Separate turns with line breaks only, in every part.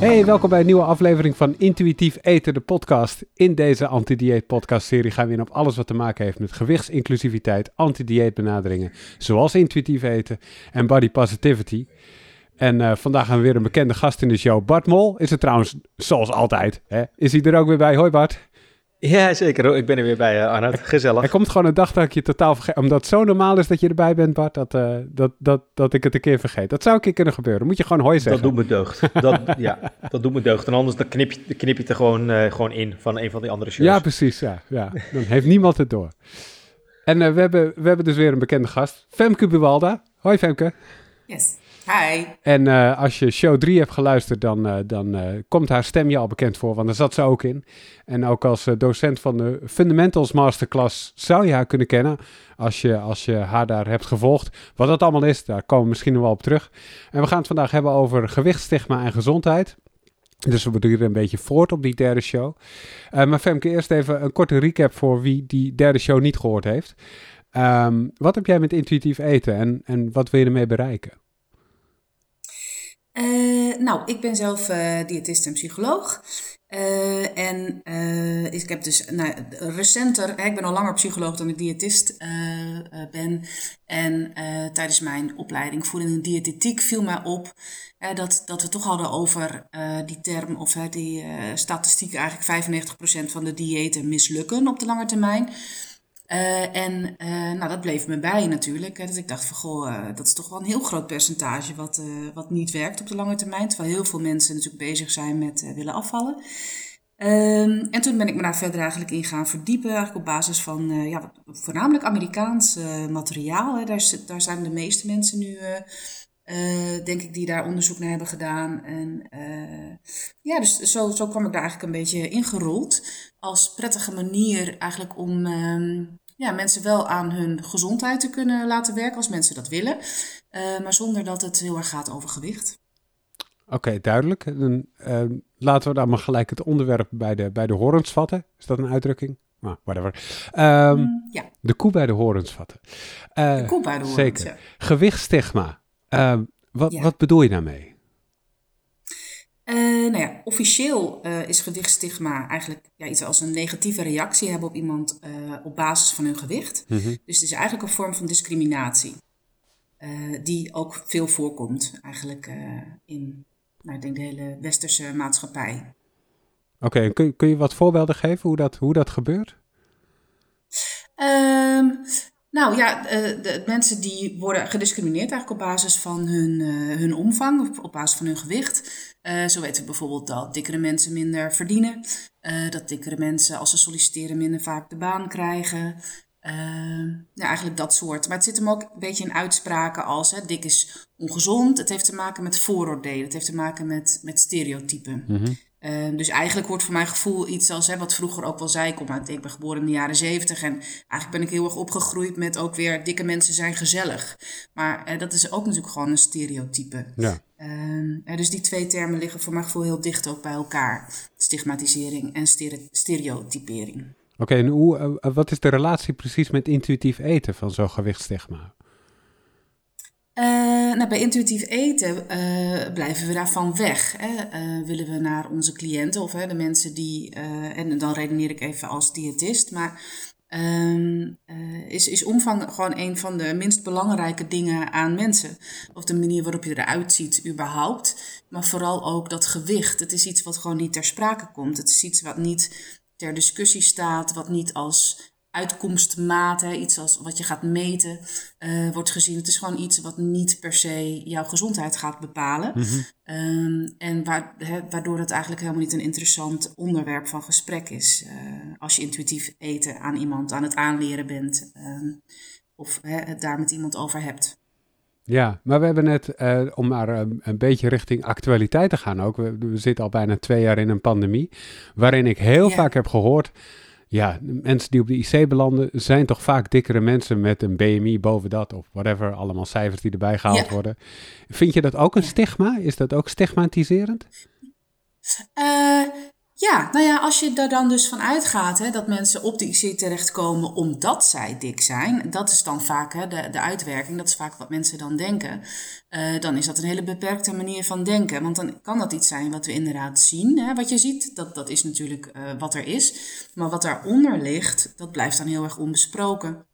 Hey, welkom bij een nieuwe aflevering van Intuïtief Eten, de podcast. In deze anti-dieet podcast serie gaan we in op alles wat te maken heeft met gewichtsinclusiviteit, anti-dieet benaderingen, zoals intuïtief eten en body positivity. En uh, vandaag gaan we weer een bekende gast in de show. Bart Mol is het trouwens, zoals altijd. Hè? Is hij er ook weer bij? Hoi Bart.
Ja, zeker. Ik ben er weer bij, uh, Arnoud. Gezellig.
Er komt gewoon een dag dat ik je totaal vergeet. Omdat het zo normaal is dat je erbij bent, Bart, dat, uh, dat, dat, dat ik het een keer vergeet. Dat zou een keer kunnen gebeuren. moet je gewoon hoi zeggen.
Dat doet me deugd. Dat, ja, dat doet me deugd. En anders dan knip je, knip je het er gewoon, uh, gewoon in van een van die andere shows.
Ja, precies. Ja, ja. Dan heeft niemand het door. En we, hebben, we hebben dus weer een bekende gast. Femke Buwalda. Hoi Femke.
Yes.
En uh, als je show 3 hebt geluisterd, dan, uh, dan uh, komt haar stem je al bekend voor, want daar zat ze ook in. En ook als docent van de Fundamentals Masterclass zou je haar kunnen kennen, als je, als je haar daar hebt gevolgd. Wat dat allemaal is, daar komen we misschien nog wel op terug. En we gaan het vandaag hebben over gewichtstigma en gezondheid. Dus we beduren een beetje voort op die derde show. maar Femke, eerst even een korte recap voor wie die derde show niet gehoord heeft. Um, wat heb jij met intuïtief eten en, en wat wil je ermee bereiken?
Uh, nou, ik ben zelf uh, diëtist en psycholoog. Uh, en ik heb dus nou, recenter, ik ben al langer psycholoog dan ik diëtist ben. En tijdens mijn opleiding voeding en diëtetiek viel mij op dat, dat we toch hadden over die term of die statistiek eigenlijk 95% van de diëten mislukken op de lange termijn. Uh, en uh, nou, dat bleef me bij natuurlijk. Hè, dat ik dacht van, goh, uh, dat is toch wel een heel groot percentage wat, wat niet werkt op de lange termijn. Terwijl heel veel mensen natuurlijk bezig zijn met willen afvallen. Ehm, en toen ben ik me daar verder eigenlijk in gaan verdiepen. Eigenlijk op basis van ja, voornamelijk Amerikaans materiaal. Hè. Daar, daar zijn de meeste mensen nu... denk ik, die daar onderzoek naar hebben gedaan. En ja, dus zo, zo kwam ik daar eigenlijk een beetje ingerold. Als prettige manier eigenlijk om ehm, ja, mensen wel aan hun gezondheid te kunnen laten werken als mensen dat willen. Uh, maar zonder dat het heel erg gaat over gewicht.
Oké, okay, duidelijk. Dan, uh, laten we dan maar gelijk het onderwerp bij de, bij de horens vatten. Is dat een uitdrukking? Nou, whatever. Um, mm, ja. De koe bij de horens vatten.
Uh, de koe bij de horens,
Zeker. Ja. Gewichtstigma. wat, ja. wat bedoel je daarmee?
Uh, nou ja, officieel uh, is gewichtstigma eigenlijk ja, iets als een negatieve reactie hebben op iemand uh, op basis van hun gewicht. Mm -hmm. Dus het is eigenlijk een vorm van discriminatie. die ook veel voorkomt eigenlijk in nou, ik denk de hele westerse maatschappij.
Oké, okay, kun, kun je wat voorbeelden geven hoe dat, hoe dat gebeurt?
Um, nou ja, de, de, mensen die worden gediscrimineerd eigenlijk op basis van hun, uh, hun omvang, op, op basis van hun gewicht. Uh, zo weten we bijvoorbeeld dat dikkere mensen minder verdienen. Uh, dat dikkere mensen als ze solliciteren minder vaak de baan krijgen. ja, eigenlijk dat soort. Maar het zit hem ook een beetje in uitspraken als hè, dik is ongezond. Het heeft te maken met vooroordelen. Het heeft te maken met, met stereotypen. -hmm. Uh, dus eigenlijk wordt voor mijn gevoel iets als hè, wat vroeger ook wel zei. Ik, kom uit, ik ben geboren in de jaren zeventig. En eigenlijk ben ik heel erg opgegroeid met ook weer dikke mensen zijn gezellig. Maar uh, dat is ook natuurlijk gewoon een stereotype. Ja. Uh, dus die twee termen liggen voor mijn gevoel heel dicht ook bij elkaar. Stigmatisering en stere stereotypering.
Oké, okay, en hoe, eh, wat is de relatie precies met intuïtief eten van zo'n gewichtstigma?
Uh, nou, bij intuïtief eten uh, blijven we daarvan weg. Hè. Uh, willen we naar onze cliënten of hè, de mensen die, en dan redeneer ik even als diëtist, maar ehm, is, is omvang gewoon een van de minst belangrijke dingen aan mensen. Of de manier waarop je eruit ziet, überhaupt. Maar vooral ook dat gewicht. Het is iets wat gewoon niet ter sprake komt. Het is iets wat niet ter discussie staat, wat niet als uitkomstmaat, hè, iets als wat je gaat meten, uh, wordt gezien. Het is gewoon iets wat niet per se jouw gezondheid gaat bepalen. Mm -hmm. um, en waar, waardoor het eigenlijk helemaal niet een interessant onderwerp van gesprek is. Uh, als je intuïtief eten aan iemand aan het aanleren bent um, of het daar met iemand over hebt.
Ja, maar we hebben net, uh, om maar een, een, beetje richting actualiteit te gaan ook, we, we, zitten al bijna twee jaar in een pandemie, waarin ik heel ja. vaak heb gehoord ja, mensen die op de IC belanden zijn toch vaak dikkere mensen met een BMI boven dat of whatever, allemaal cijfers die erbij gehaald ja. worden. Vind je dat ook een stigma? Is dat ook stigmatiserend?
Uh, Ja, nou ja, als je er dan dus van uitgaat hè, dat mensen op de IC terechtkomen omdat zij dik zijn, dat is dan vaak hè, de, de uitwerking, dat is vaak wat mensen dan denken, uh, dan is dat een hele beperkte manier van denken. Want dan kan dat iets zijn wat we inderdaad zien. Hè, wat je ziet, dat, dat is natuurlijk uh, wat er is. Maar wat daaronder ligt, dat blijft dan heel erg onbesproken.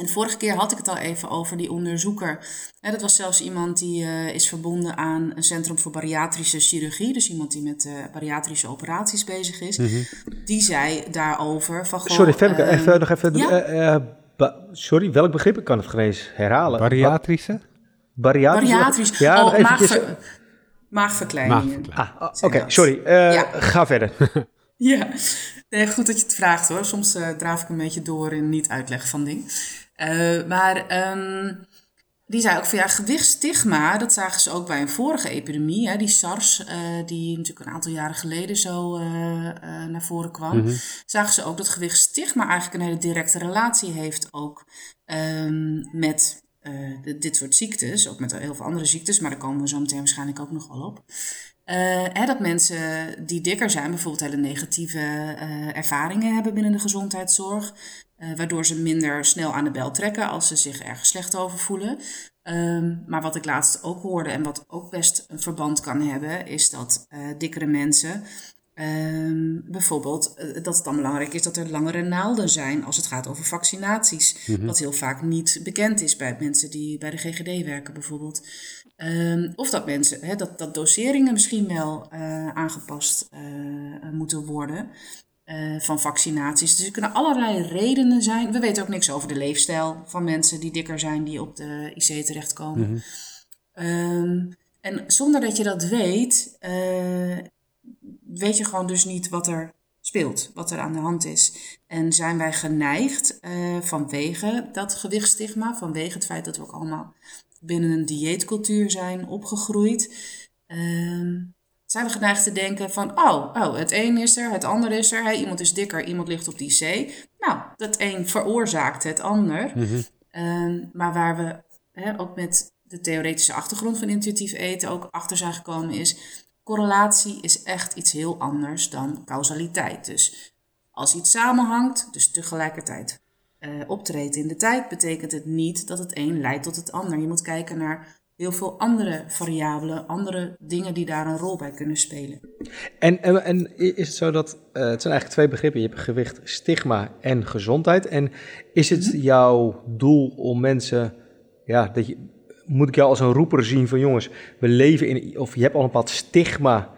En de vorige keer had ik het al even over die onderzoeker. dat was zelfs iemand die uh, is verbonden aan een centrum voor bariatrische chirurgie. Dus iemand die met uh, bariatrische operaties bezig is. Mm -hmm. Die zei daarover van... Goh,
sorry, Femke, uh, even, nog even... Ja? sorry, welk begrip? Ik kan het gewoon eens herhalen.
Bariatrische?
Bariatrische?
Bariatrisch. Ja, oh, maagver, maagverkleiningen.
Ah, Oké, okay, sorry. Ja. Ga verder.
ja, nee, goed dat je het vraagt hoor. Soms draaf ik een beetje door in niet uitleg van dingen. Uh, maar um, die zei ook van ja, gewichtstigma, dat zagen ze ook bij een vorige epidemie, hè, die SARS, uh, die natuurlijk een aantal jaren geleden zo uh, naar voren kwam. Mm -hmm. Zagen ze ook dat gewichtstigma eigenlijk een hele directe relatie heeft ook um, met de, dit soort ziektes, ook met heel veel andere ziektes, maar daar komen we zo meteen waarschijnlijk ook nog wel op. Uh, hè, dat mensen die dikker zijn bijvoorbeeld hele negatieve uh, ervaringen hebben binnen de gezondheidszorg. Uh, waardoor ze minder snel aan de bel trekken als ze zich ergens slecht over voelen. Um, maar wat ik laatst ook hoorde en wat ook best een verband kan hebben, is dat dikkere mensen Um, bijvoorbeeld uh, dat het dan belangrijk is dat er langere naalden zijn als het gaat over vaccinaties. Mm -hmm. Wat heel vaak niet bekend is bij mensen die bij de GGD werken bijvoorbeeld. Um, of dat mensen, hè, dat, dat doseringen misschien wel uh, aangepast uh, moeten worden van vaccinaties. Dus er kunnen allerlei redenen zijn. We weten ook niks over de leefstijl van mensen die dikker zijn, die op de IC terechtkomen. Mm -hmm. um, en zonder dat je dat weet, weet je gewoon dus niet wat er speelt, wat er aan de hand is. En zijn wij geneigd uh, vanwege dat gewichtsstigma, vanwege het feit dat we ook allemaal binnen een dieetcultuur zijn opgegroeid, uh, zijn we geneigd te denken van, oh, oh, het een is er, het ander is er, hey, iemand is dikker, iemand ligt op die C. Nou, dat een veroorzaakt het ander. Mm -hmm. uh, maar waar we hè, ook met de theoretische achtergrond van intuïtief eten ook achter zijn gekomen is Correlatie is echt iets heel anders dan causaliteit. Dus als iets samenhangt, dus tegelijkertijd uh, optreedt in de tijd, betekent het niet dat het een leidt tot het ander. Je moet kijken naar heel veel andere variabelen, andere dingen die daar een rol bij kunnen spelen.
En, en, en is het zo dat, uh, het zijn eigenlijk twee begrippen, je hebt gewicht, stigma en gezondheid. En is het mhm. jouw doel om mensen, ja, dat je moet ik jou als een roeper zien van jongens, we leven in, of je hebt al een bepaald stigma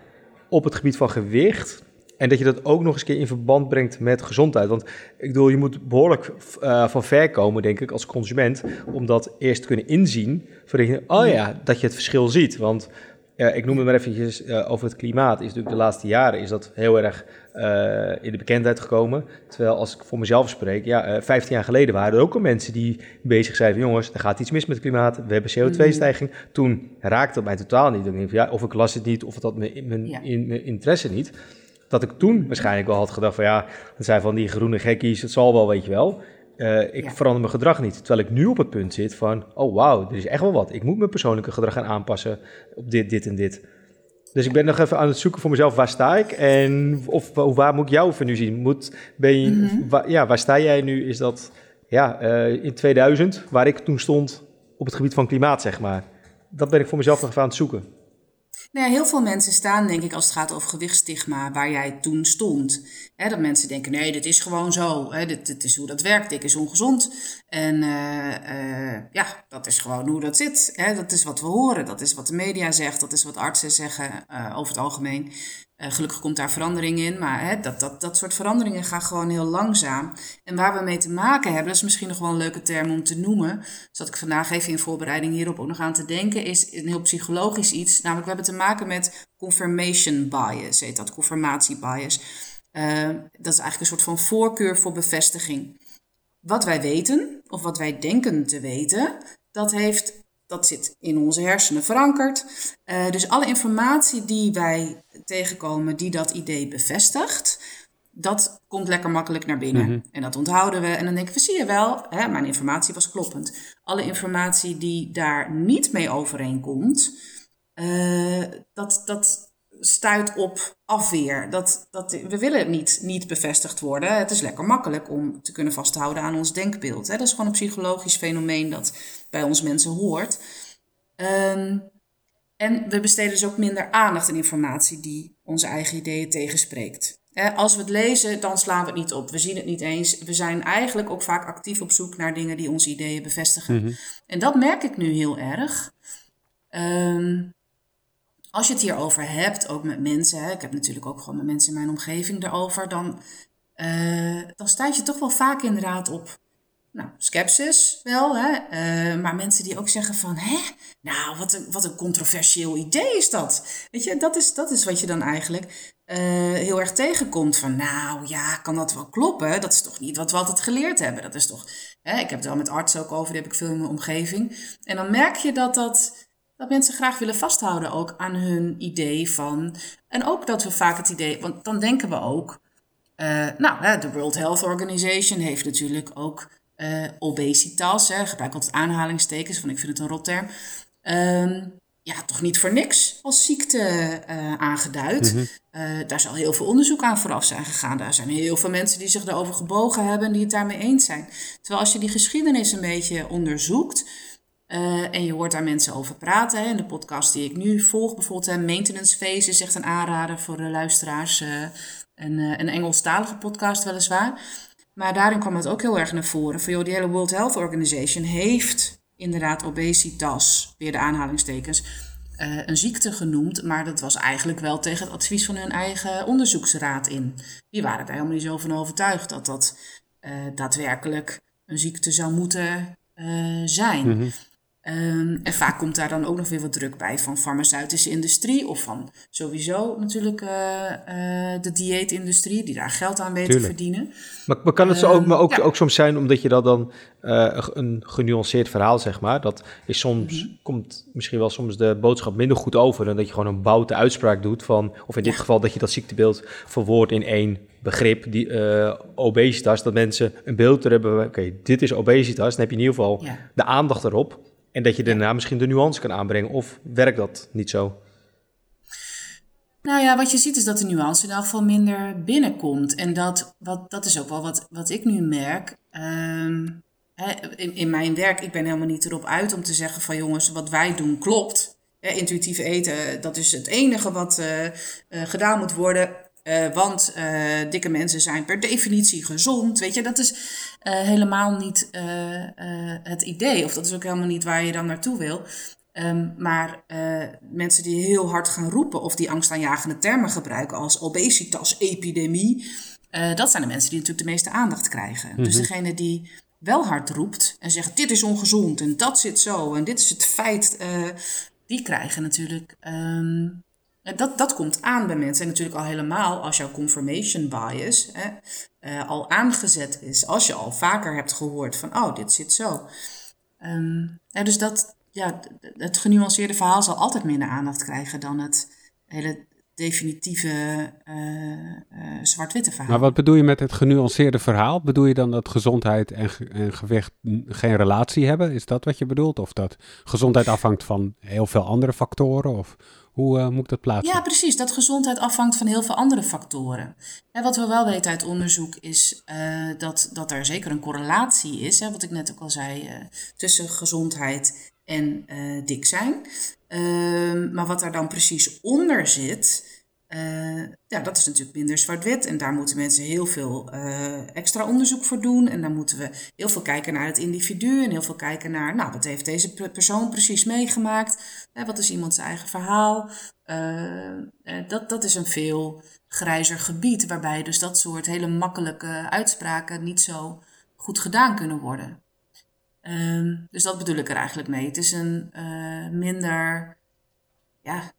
op het gebied van gewicht. En dat je dat ook nog eens keer in verband brengt met gezondheid. Want ik bedoel, je moet behoorlijk uh, van ver komen, denk ik, als consument, om dat eerst te kunnen inzien. Voordat je, oh ja, dat je het verschil ziet. Want uh, ik noem het maar eventjes uh, over het klimaat. Is natuurlijk de laatste jaren is dat heel erg uh, in de bekendheid gekomen. Terwijl als ik voor mezelf spreek, ja, 15 jaar geleden waren er ook al mensen die bezig zijn van jongens, er gaat iets mis met het klimaat, we hebben CO2-stijging. Mm. Toen raakte het mij totaal niet. Ik denk van, ja, of ik las het niet, of het had mijn, mijn, ja. in, mijn interesse niet. Dat ik toen waarschijnlijk wel had gedacht van ja, dat zijn van die groene gekkies, het zal wel, weet je wel. Uh, ik ja. verander mijn gedrag niet. Terwijl ik nu op het punt zit van, oh wauw, er is echt wel wat. Ik moet mijn persoonlijke gedrag gaan aanpassen op dit, dit en dit. Dus ik ben nog even aan het zoeken voor mezelf, waar sta ik? En of, waar moet ik jou voor nu zien? Moet, ben je, mm -hmm. waar, ja, waar sta jij nu? Is dat ja, uh, in 2000, waar ik toen stond op het gebied van klimaat, zeg maar. Dat ben ik voor mezelf nog even aan het zoeken.
Nou heel veel mensen staan, denk ik, als het gaat over gewichtsstigma, waar jij toen stond. He, dat mensen denken, nee, dit is gewoon zo. He, dit, is hoe dat werkt, dik is ongezond. En uh, uh, ja, dat is gewoon hoe dat zit. Dat is wat we horen, dat is wat de media zegt, dat is wat artsen zeggen uh, over het algemeen. Gelukkig komt daar verandering in, maar dat, dat, dat soort veranderingen gaan gewoon heel langzaam. En waar we mee te maken hebben, dat is misschien nog wel een leuke term om te noemen. Zat ik vandaag even in voorbereiding hierop ook nog aan te denken, is een heel psychologisch iets. Namelijk, we hebben te maken met confirmation bias, heet dat, confirmatie bias. Uh, dat is eigenlijk een soort van voorkeur voor bevestiging. Wat wij weten, of wat wij denken te weten, dat heeft dat zit in onze hersenen verankerd. Uh, dus alle informatie die wij tegenkomen die dat idee bevestigt, dat komt lekker makkelijk naar binnen. Mm -hmm. En dat onthouden we. En dan denken we, zie je wel, hè, mijn informatie was kloppend. Alle informatie die daar niet mee overeenkomt, uh, dat, dat stuit op afweer. Dat, dat, we willen niet, niet bevestigd worden. Het is lekker makkelijk om te kunnen vasthouden aan ons denkbeeld. Hè? Dat is gewoon een psychologisch fenomeen dat bij ons mensen hoort. Ehm, en we besteden dus ook minder aandacht aan informatie die onze eigen ideeën tegenspreekt. Als we het lezen, dan slaan we het niet op. We zien het niet eens. We zijn eigenlijk ook vaak actief op zoek naar dingen die onze ideeën bevestigen. Mhm. En dat merk ik nu heel erg. Um, als je het hierover hebt, ook met mensen, ik heb natuurlijk ook gewoon met mensen in mijn omgeving erover, dan, uh, dan je toch wel vaak inderdaad op nou, skepsis wel, hè? Uh, maar mensen die ook zeggen van, hè, nou, wat een, wat een controversieel idee is dat. Weet je, dat is, dat is wat je dan eigenlijk uh, heel erg tegenkomt. Van, nou ja, kan dat wel kloppen? Dat is toch niet wat we altijd geleerd hebben. Dat is toch, hè? ik heb het wel met artsen ook over, die heb ik veel in mijn omgeving. En dan merk je dat dat dat mensen graag willen vasthouden ook aan hun idee van. En ook dat we vaak het idee, want dan denken we ook. Uh, nou, de World Health Organization heeft natuurlijk ook uh, obesitas. Hè, gebruik altijd aanhalingstekens, want ik vind het een rotterm. Um, ja, toch niet voor niks als ziekte uh, aangeduid. Mm -hmm. daar zal heel veel onderzoek aan vooraf zijn gegaan. Daar zijn heel veel mensen die zich daarover gebogen hebben en die het daarmee eens zijn. Terwijl als je die geschiedenis een beetje onderzoekt, uh, en je hoort daar mensen over praten. Hè. In de podcast die ik nu volg, bijvoorbeeld uh, Maintenance Phase is echt een aanrader voor de luisteraars. Uh, een, een Engelstalige podcast weliswaar. Maar daarin kwam het ook heel erg naar voren. Van joh, die hele World Health Organization heeft inderdaad obesitas, weer de aanhalingstekens, een ziekte genoemd. Maar dat was eigenlijk wel tegen het advies van hun eigen onderzoeksraad in. Die waren daar helemaal niet zo van overtuigd dat dat daadwerkelijk een ziekte zou moeten zijn. Mm Um, en vaak komt daar dan ook nog weer wat druk bij van farmaceutische industrie of van sowieso natuurlijk uh, uh, de dieetindustrie die daar geld aan weet te verdienen.
Maar, maar kan het zo ook, ehm, maar ook, ook soms zijn omdat je dat dan uh, een genuanceerd verhaal zeg maar, dat is soms, mm komt misschien wel soms de boodschap minder goed over dan dat je gewoon een boute uitspraak doet van, of in dit geval dat je dat ziektebeeld verwoordt in één begrip, die obesitas, dat mensen een beeld er hebben, oké, dit is obesitas, dan heb je in ieder geval ja. de aandacht erop. En dat je daarna misschien de nuance kan aanbrengen. Of werkt dat niet zo?
Nou ja, wat je ziet is dat de nuance in elk geval minder binnenkomt. En dat, wat, dat is ook wel wat, wat ik nu merk. Ehm, in, in mijn werk, ik ben helemaal niet erop uit om te zeggen van jongens, wat wij doen klopt. intuïtief eten, dat is het enige wat uh, uh, gedaan moet worden. Uh, want uh, dikke mensen zijn per definitie gezond. Weet je, dat is uh, helemaal niet het idee. Of dat is ook helemaal niet waar je dan naartoe wil. Um, maar mensen die heel hard gaan roepen of die angstaanjagende termen gebruiken als obesitas, epidemie. dat zijn de mensen die natuurlijk de meeste aandacht krijgen. Mm -hmm. Dus mhm. degene die wel hard roept en zegt dit is ongezond en dat zit zo en dit is het feit. die krijgen natuurlijk um, dat, dat komt aan bij mensen. En natuurlijk al helemaal als jouw confirmation bias hè, uh, al aangezet is. Als je al vaker hebt gehoord van, oh, dit zit zo. Um, dus dat, ja, het genuanceerde verhaal zal altijd minder aandacht krijgen dan het hele definitieve uh, uh, zwart-witte verhaal.
Maar wat bedoel je met het genuanceerde verhaal? Bedoel je dan dat gezondheid en, en gewicht geen relatie hebben? Is dat wat je bedoelt? Of dat gezondheid afhangt van heel veel andere factoren? Of hoe uh, moet ik dat plaatsen?
Ja, precies. Dat gezondheid afhangt van heel veel andere factoren. En wat we wel weten uit onderzoek is uh, dat, dat er zeker een correlatie is, hè, wat ik net ook al zei, uh, tussen gezondheid en dik zijn. Ehm, maar wat daar dan precies onder zit, uh, ja, dat is natuurlijk minder zwart-wit. En daar moeten mensen heel veel uh, extra onderzoek voor doen. En dan moeten we heel veel kijken naar het individu. En heel veel kijken naar, nou, wat heeft deze persoon precies meegemaakt? Hè, wat is iemands eigen verhaal? Dat, dat is een veel grijzer gebied. Waarbij dus dat soort hele makkelijke uitspraken niet zo goed gedaan kunnen worden. Um, dus dat bedoel ik er eigenlijk mee. Het is een minder, ja,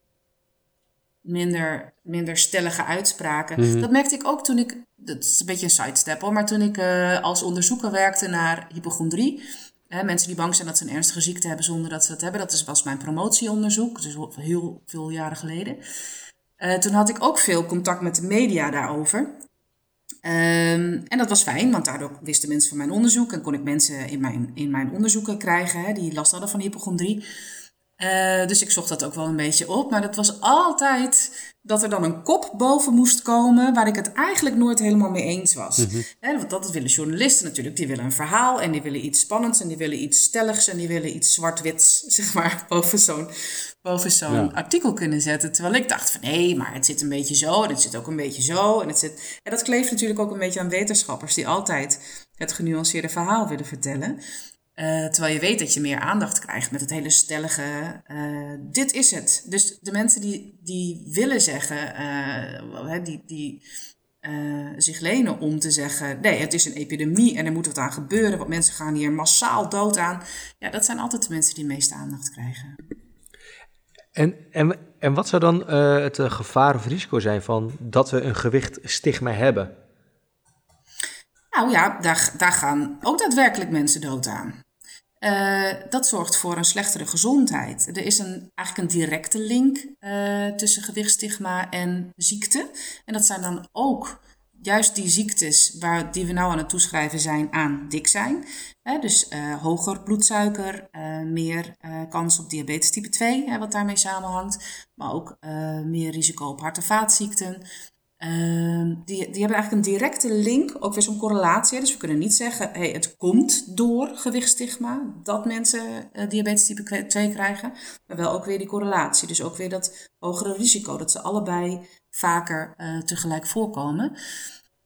minder, minder stellige uitspraken. Mhm. Dat merkte ik ook toen ik, dat is een beetje een sidestep hoor, maar toen ik uh, als onderzoeker werkte naar hypochondrie. Hè, mensen die bang zijn dat ze een ernstige ziekte hebben zonder dat ze dat hebben. Dat was mijn promotieonderzoek, dus heel veel jaren geleden. Uh, toen had ik ook veel contact met de media daarover. Um, en dat was fijn, want daardoor wisten mensen van mijn onderzoek en kon ik mensen in mijn, in mijn onderzoeken krijgen hè, die last hadden van hypochondrie. Uh, dus ik zocht dat ook wel een beetje op. Maar dat was altijd dat er dan een kop boven moest komen waar ik het eigenlijk nooit helemaal mee eens was. Mm want dat willen journalisten natuurlijk. Die willen een verhaal en die willen iets spannends en die willen iets stelligs en die willen iets zwart-wits, zeg maar, boven zo'n boven zo'n artikel kunnen zetten. Terwijl ik dacht van nee, maar het zit een beetje zo en het zit ook een beetje zo. En, het zit... en dat kleeft natuurlijk ook een beetje aan wetenschappers die altijd het genuanceerde verhaal willen vertellen. Uh, terwijl je weet dat je meer aandacht krijgt met het hele stellige, uh, dit is het. Dus de mensen die, die willen zeggen, uh, die, die zich lenen om te zeggen, nee, het is een epidemie en er moet wat aan gebeuren, want mensen gaan hier massaal dood aan. Ja, dat zijn altijd de mensen die de meeste aandacht krijgen.
En, en, en wat zou dan het gevaar of risico zijn van dat we een gewicht-stigma hebben?
Nou ja, daar, daar gaan ook daadwerkelijk mensen dood aan. Uh, dat zorgt voor een slechtere gezondheid. Er is een, eigenlijk een directe link uh, tussen gewichtstigma en ziekte. En dat zijn dan ook juist die ziektes waar, die we nou aan het toeschrijven zijn aan dik zijn. dus uh, hoger bloedsuiker, meer kans op diabetes type 2, wat daarmee samenhangt. Maar ook meer risico op hart- en vaatziekten. Ehm, die, die hebben eigenlijk een directe link, ook weer zo'n correlatie. Dus we kunnen niet zeggen, hey, het komt door gewichtstigma dat mensen uh, diabetes type 2 krijgen. Maar wel ook weer die correlatie. Dus ook weer dat hogere risico, dat ze allebei vaker uh, tegelijk voorkomen.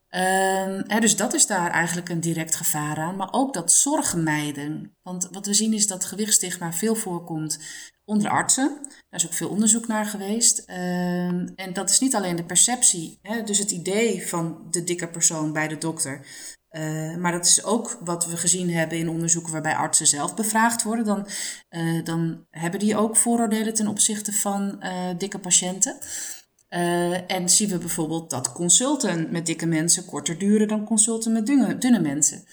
Um, hè, dus dat is daar eigenlijk een direct gevaar aan. Maar ook dat zorgmijden. Want wat we zien is dat gewichtstigma veel voorkomt onder artsen. Daar is ook veel onderzoek naar geweest. Ehm, en dat is niet alleen de perceptie, hè, dus het idee van de dikke persoon bij de dokter. Uh, maar dat is ook wat we gezien hebben in onderzoeken waarbij artsen zelf bevraagd worden. Dan, uh, dan hebben die ook vooroordelen ten opzichte van uh, dikke patiënten. en zien we bijvoorbeeld dat consulten met dikke mensen korter duren dan consulten met dunne, dunne mensen.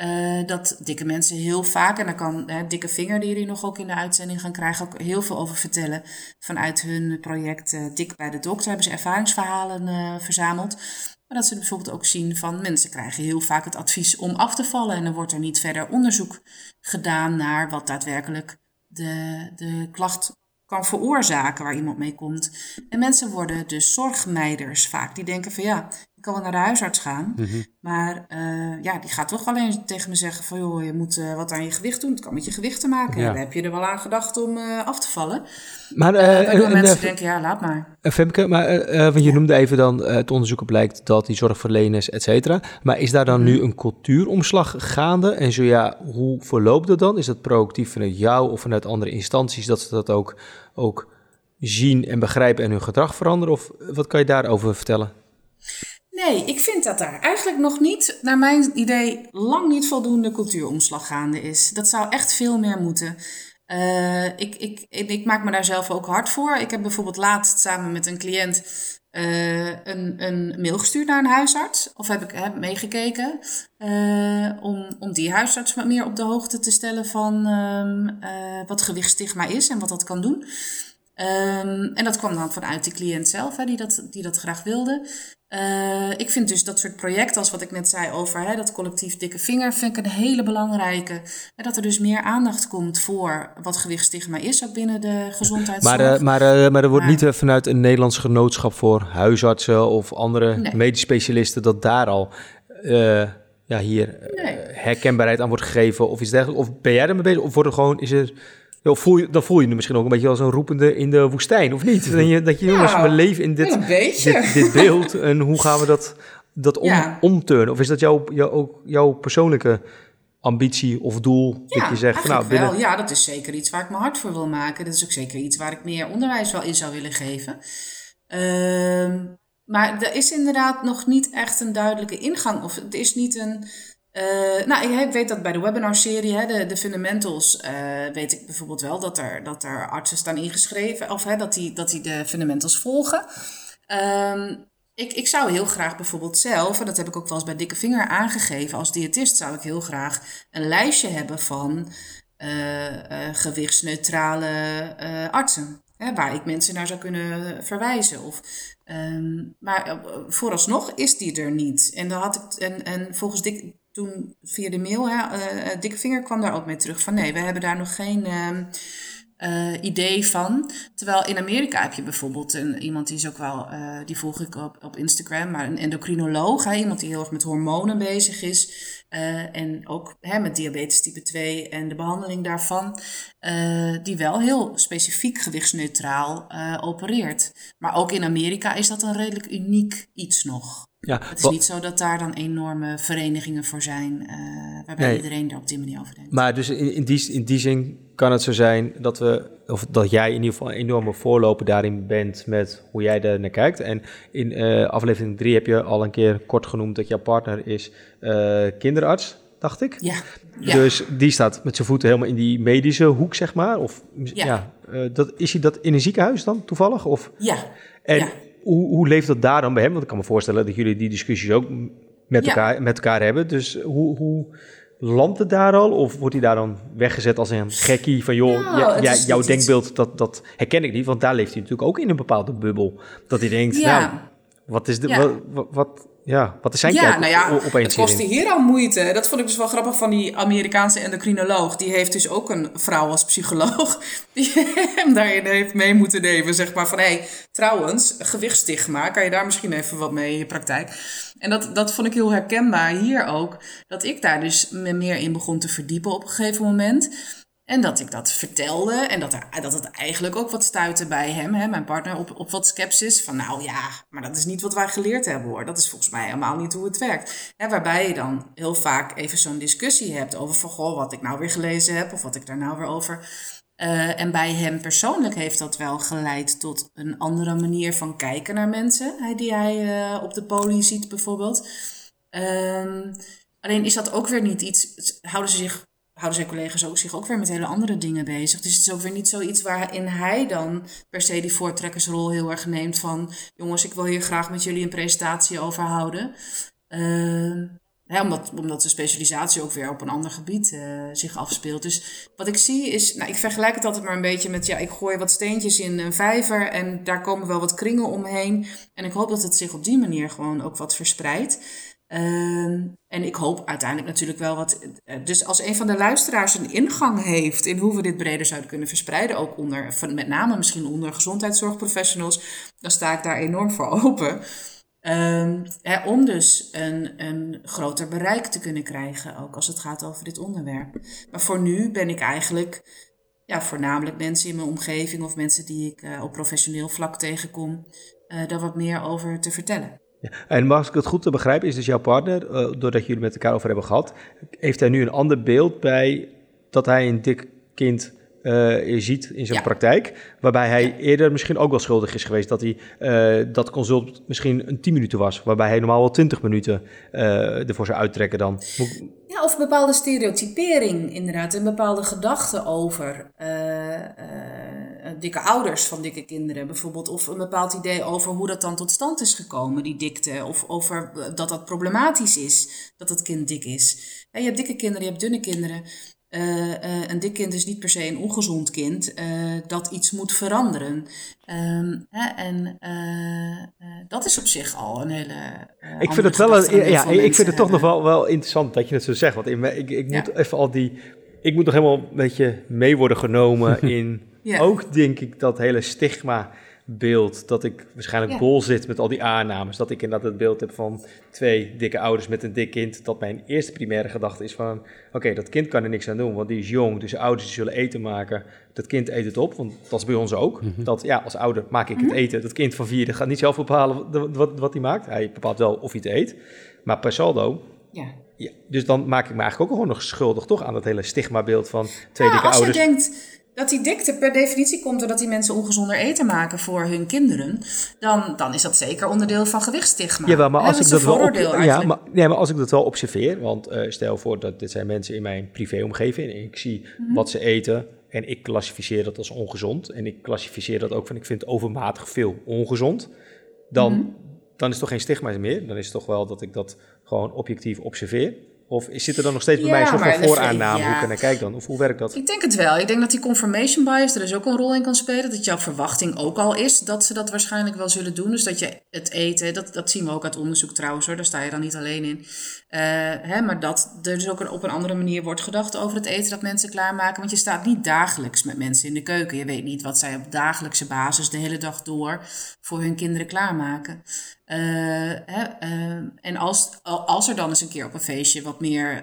Uh, dat dikke mensen heel vaak, en daar kan uh, Dikke Vinger, die jullie nog ook in de uitzending gaan krijgen, ook heel veel over vertellen. Vanuit hun project uh, Dik bij de Dokter hebben ze ervaringsverhalen verzameld. Maar dat ze bijvoorbeeld ook zien van mensen krijgen heel vaak het advies om af te vallen. En dan wordt er niet verder onderzoek gedaan naar wat daadwerkelijk de, de klacht kan veroorzaken waar iemand mee komt. En mensen worden dus zorgmeiders vaak. Die denken van ja, ik kan wel naar de huisarts gaan. Mhm. Maar uh, ja, die gaat toch alleen tegen me zeggen van... joh, je moet uh, wat aan je gewicht doen. Het kan met je gewicht te maken. Ja. Dan heb je er wel aan gedacht om uh, af te vallen. Maar uh, mensen denken, ja, laat maar.
Femke, maar, want je noemde even dan... het onderzoek blijkt dat die zorgverleners, et cetera. Maar is daar dan nu mhm. een cultuuromslag gaande? En zo ja, hoe verloopt dat dan? Is dat proactief vanuit jou of vanuit andere instanties... dat ze dat ook, ook zien en begrijpen en hun gedrag veranderen? Of wat kan je daarover vertellen?
Nee, ik vind dat daar eigenlijk nog niet, naar mijn idee, lang niet voldoende cultuuromslag gaande is. Dat zou echt veel meer moeten. Uh, ik, ik, ik, maak me daar zelf ook hard voor. Ik heb bijvoorbeeld laatst samen met een cliënt uh, een, een mail gestuurd naar een huisarts. Of heb ik heb meegekeken. Uh, om, om die huisarts wat meer op de hoogte te stellen van um, wat gewichtstigma is en wat dat kan doen. Um, en dat kwam dan vanuit de cliënt zelf, hè, die, dat, die dat graag wilde. Uh, ik vind dus dat soort projecten, als wat ik net zei over hè, dat collectief dikke vinger, vind ik een hele belangrijke. En dat er dus meer aandacht komt voor wat gewichtstigma is, ook binnen de gezondheidszorg.
Maar, uh, maar, uh, maar er wordt niet vanuit een Nederlands genootschap voor huisartsen of andere nee. medisch specialisten dat daar al ja, hier nee. herkenbaarheid aan wordt gegeven of iets dergelijks. Of ben jij ermee bezig? Of wordt er gewoon, is er dan voel, je, dan voel je misschien ook een beetje als een roepende in de woestijn, of niet? Dat je, dat je jongens, we leven in dit, dit, dit, beeld en hoe gaan we dat, dat om, ja. omturnen? Of is dat jouw, ook jouw persoonlijke ambitie of doel?
Ja,
dat je
zegt, van, nou, binnen... wel. Ja, dat is zeker iets waar ik me hard voor wil maken. Dat is ook zeker iets waar ik meer onderwijs wel in zou willen geven. Uh, maar er is inderdaad nog niet echt een duidelijke ingang. Of het is niet een uh, nou, ik weet dat bij de webinarserie, de, de fundamentals, uh, weet ik bijvoorbeeld wel dat er, dat er artsen staan ingeschreven, of hè, dat, die, dat die de fundamentals volgen. Um, ik, ik zou heel graag bijvoorbeeld zelf, en dat heb ik ook wel eens bij Dikke Vinger aangegeven, als diëtist zou ik heel graag een lijstje hebben van uh, gewichtsneutrale artsen. Hè, waar ik mensen naar zou kunnen verwijzen. Of, um, maar vooralsnog is die er niet. En, dan had ik, en, en volgens toen via de mail, hè, uh, Dikke Vinger kwam daar ook mee terug van nee, we hebben daar nog geen, uh, uh, idee van. Terwijl in Amerika heb je bijvoorbeeld een, iemand die is ook wel, die volg ik op, op Instagram, maar een endocrinoloog, hè, iemand die heel erg met hormonen bezig is. En ook hè, met diabetes type 2 en de behandeling daarvan, die wel heel specifiek gewichtsneutraal opereert. Maar ook in Amerika is dat een redelijk uniek iets nog. Ja, het is niet zo dat daar dan enorme verenigingen voor zijn, waarbij iedereen er op die manier over denkt.
Maar dus in, in, die, in die zin kan het zo zijn dat we, of dat jij in ieder geval een enorme voorloper daarin bent met hoe jij daar naar kijkt. En in uh, aflevering 3 heb je al een keer kort genoemd dat jouw partner is uh, kinderarts, dacht ik.
Ja.
Dus die staat met zijn voeten helemaal in die medische hoek, zeg maar. Of ja, ja uh, dat, is hij dat in een ziekenhuis dan toevallig? Of?
Ja.
En Hoe, hoe leeft dat daar dan bij hem? Want ik kan me voorstellen dat jullie die discussies ook met, elkaar, met elkaar hebben. Dus hoe, hoe, Landt het daar al? Of wordt hij daar dan weggezet als een gekkie van... joh, nou, ja, jouw denkbeeld, dat, dat herken ik niet. Want daar leeft hij natuurlijk ook in een bepaalde bubbel. Dat hij denkt, ja. nou, wat is de... Wat, wat, ja, wat is zijn
ja, nou ja, Het kostte hier al moeite. Dat vond ik dus wel grappig van die Amerikaanse endocrinoloog. Die heeft dus ook een vrouw als psycholoog. Die hem daarin heeft mee moeten nemen. Zeg maar van, hé, hey, trouwens, gewichtsstigma. Kan je daar misschien even wat mee in je praktijk? En dat, dat vond ik heel herkenbaar hier ook. Dat ik daar dus me meer in begon te verdiepen op een gegeven moment. En dat ik dat vertelde en dat, er, dat het eigenlijk ook wat stuitte bij hem, hè, mijn partner, op, op wat sceptisch. Van nou ja, maar dat is niet wat wij geleerd hebben hoor. Dat is volgens mij helemaal niet hoe het werkt. Waarbij je dan heel vaak even zo'n discussie hebt over van goh, wat ik nou weer gelezen heb of wat ik daar nou weer over. Uh, en bij hem persoonlijk heeft dat wel geleid tot een andere manier van kijken naar mensen, die hij uh, op de poli ziet bijvoorbeeld. Um, alleen is dat ook weer niet iets, houden ze zich houden zijn collega's ook zich ook weer met hele andere dingen bezig. Dus het is ook weer niet zoiets waarin hij dan per se die voortrekkersrol heel erg neemt van... jongens, ik wil hier graag met jullie een presentatie over houden. Hè, omdat, omdat de specialisatie ook weer op een ander gebied uh, zich afspeelt. Dus wat ik zie is, nou, ik vergelijk het altijd maar een beetje met... ja, ik gooi wat steentjes in een vijver en daar komen wel wat kringen omheen. En ik hoop dat het zich op die manier gewoon ook wat verspreidt. Uh, en ik hoop uiteindelijk natuurlijk wel wat. Eh, dus als een van de luisteraars een ingang heeft in hoe we dit breder zouden kunnen verspreiden, ook onder, met name misschien onder gezondheidszorgprofessionals, dan sta ik daar enorm voor open. Um, hè, om dus een, een groter bereik te kunnen krijgen, ook als het gaat over dit onderwerp. Maar voor nu ben ik eigenlijk ja, voornamelijk mensen in mijn omgeving of mensen die ik uh, op professioneel vlak tegenkom, uh, daar wat meer over te vertellen.
En als ik het goed te begrijpen, is dus jouw partner, uh, doordat jullie met elkaar over hebben gehad, heeft hij nu een ander beeld bij dat hij een dik kind uh, ziet in zijn praktijk. Waarbij hij eerder misschien ook wel schuldig is geweest dat hij uh, dat consult misschien een 10 minuten was. Waarbij hij normaal wel 20 minuten uh, ervoor zou uittrekken dan.
Ja, of een bepaalde stereotypering inderdaad. Een bepaalde gedachte over dikke ouders van dikke kinderen bijvoorbeeld. Of een bepaald idee over hoe dat dan tot stand is gekomen, die dikte. Of over dat dat problematisch is, dat het kind dik is. je hebt dikke kinderen, je hebt dunne kinderen. Uh, uh, een dik kind is niet per se een ongezond kind uh, dat iets moet veranderen. Um, hè, en dat is op zich al een hele.
ik vind het wel een, ja, ik vind het toch nog wel, wel interessant dat je het zo zegt. Want ik, ik, ik moet even al die. Ik moet nog helemaal een beetje mee worden genomen in. ja. Ook denk ik dat hele stigma beeld dat ik waarschijnlijk ja. bol zit met al die aannames. Dat ik inderdaad het beeld heb van twee dikke ouders met een dik kind. Dat mijn eerste primaire gedachte is van... oké, dat kind kan er niks aan doen, want die is jong. Dus de ouders die zullen eten maken. Dat kind eet het op, want dat is bij ons ook. Mm -hmm. Dat ja, als ouder maak ik het mhm. eten. Dat kind van vier gaat niet zelf bepalen wat, wat hij maakt. Hij bepaalt wel of hij het eet. Maar per saldo... Ja. ja. dus dan maak ik me eigenlijk ook gewoon nog schuldig toch aan dat hele stigmabeeld van twee dikke ouders.
Als je denkt dat die dikte per definitie komt doordat die mensen ongezonder eten maken voor hun kinderen, dan, dan is dat zeker onderdeel van gewichtstigma.
Ja, maar als ik dat wel ja, maar, nee, maar als ik dat wel observeer, want uh, stel voor dat dit zijn mensen in mijn privéomgeving en ik zie mm -hmm. wat ze eten en ik klassificeer dat als ongezond en ik klassificeer dat ook van ik vind overmatig veel ongezond, dan, mm -hmm. dan is het toch geen stigma meer. Dan is het toch wel dat ik dat gewoon objectief observeer. Of zit er dan nog steeds bij mij een soort van vooraanname? Hoe kan ik kijken dan? Of hoe werkt dat?
Ik denk het wel. Ik denk dat die confirmation bias er dus ook een rol in kan spelen. Dat jouw verwachting ook al is dat ze dat waarschijnlijk wel zullen doen. Dus dat je het eten, dat, dat zien we ook uit onderzoek trouwens hoor. Daar sta je dan niet alleen in. Uh, hè, maar dat er dus ook op een andere manier wordt gedacht over het eten dat mensen klaarmaken. Want je staat niet dagelijks met mensen in de keuken. Je weet niet wat zij op dagelijkse basis de hele dag door voor hun kinderen klaarmaken. Uh, hè, uh, en als, als er dan eens een keer op een feestje wat meer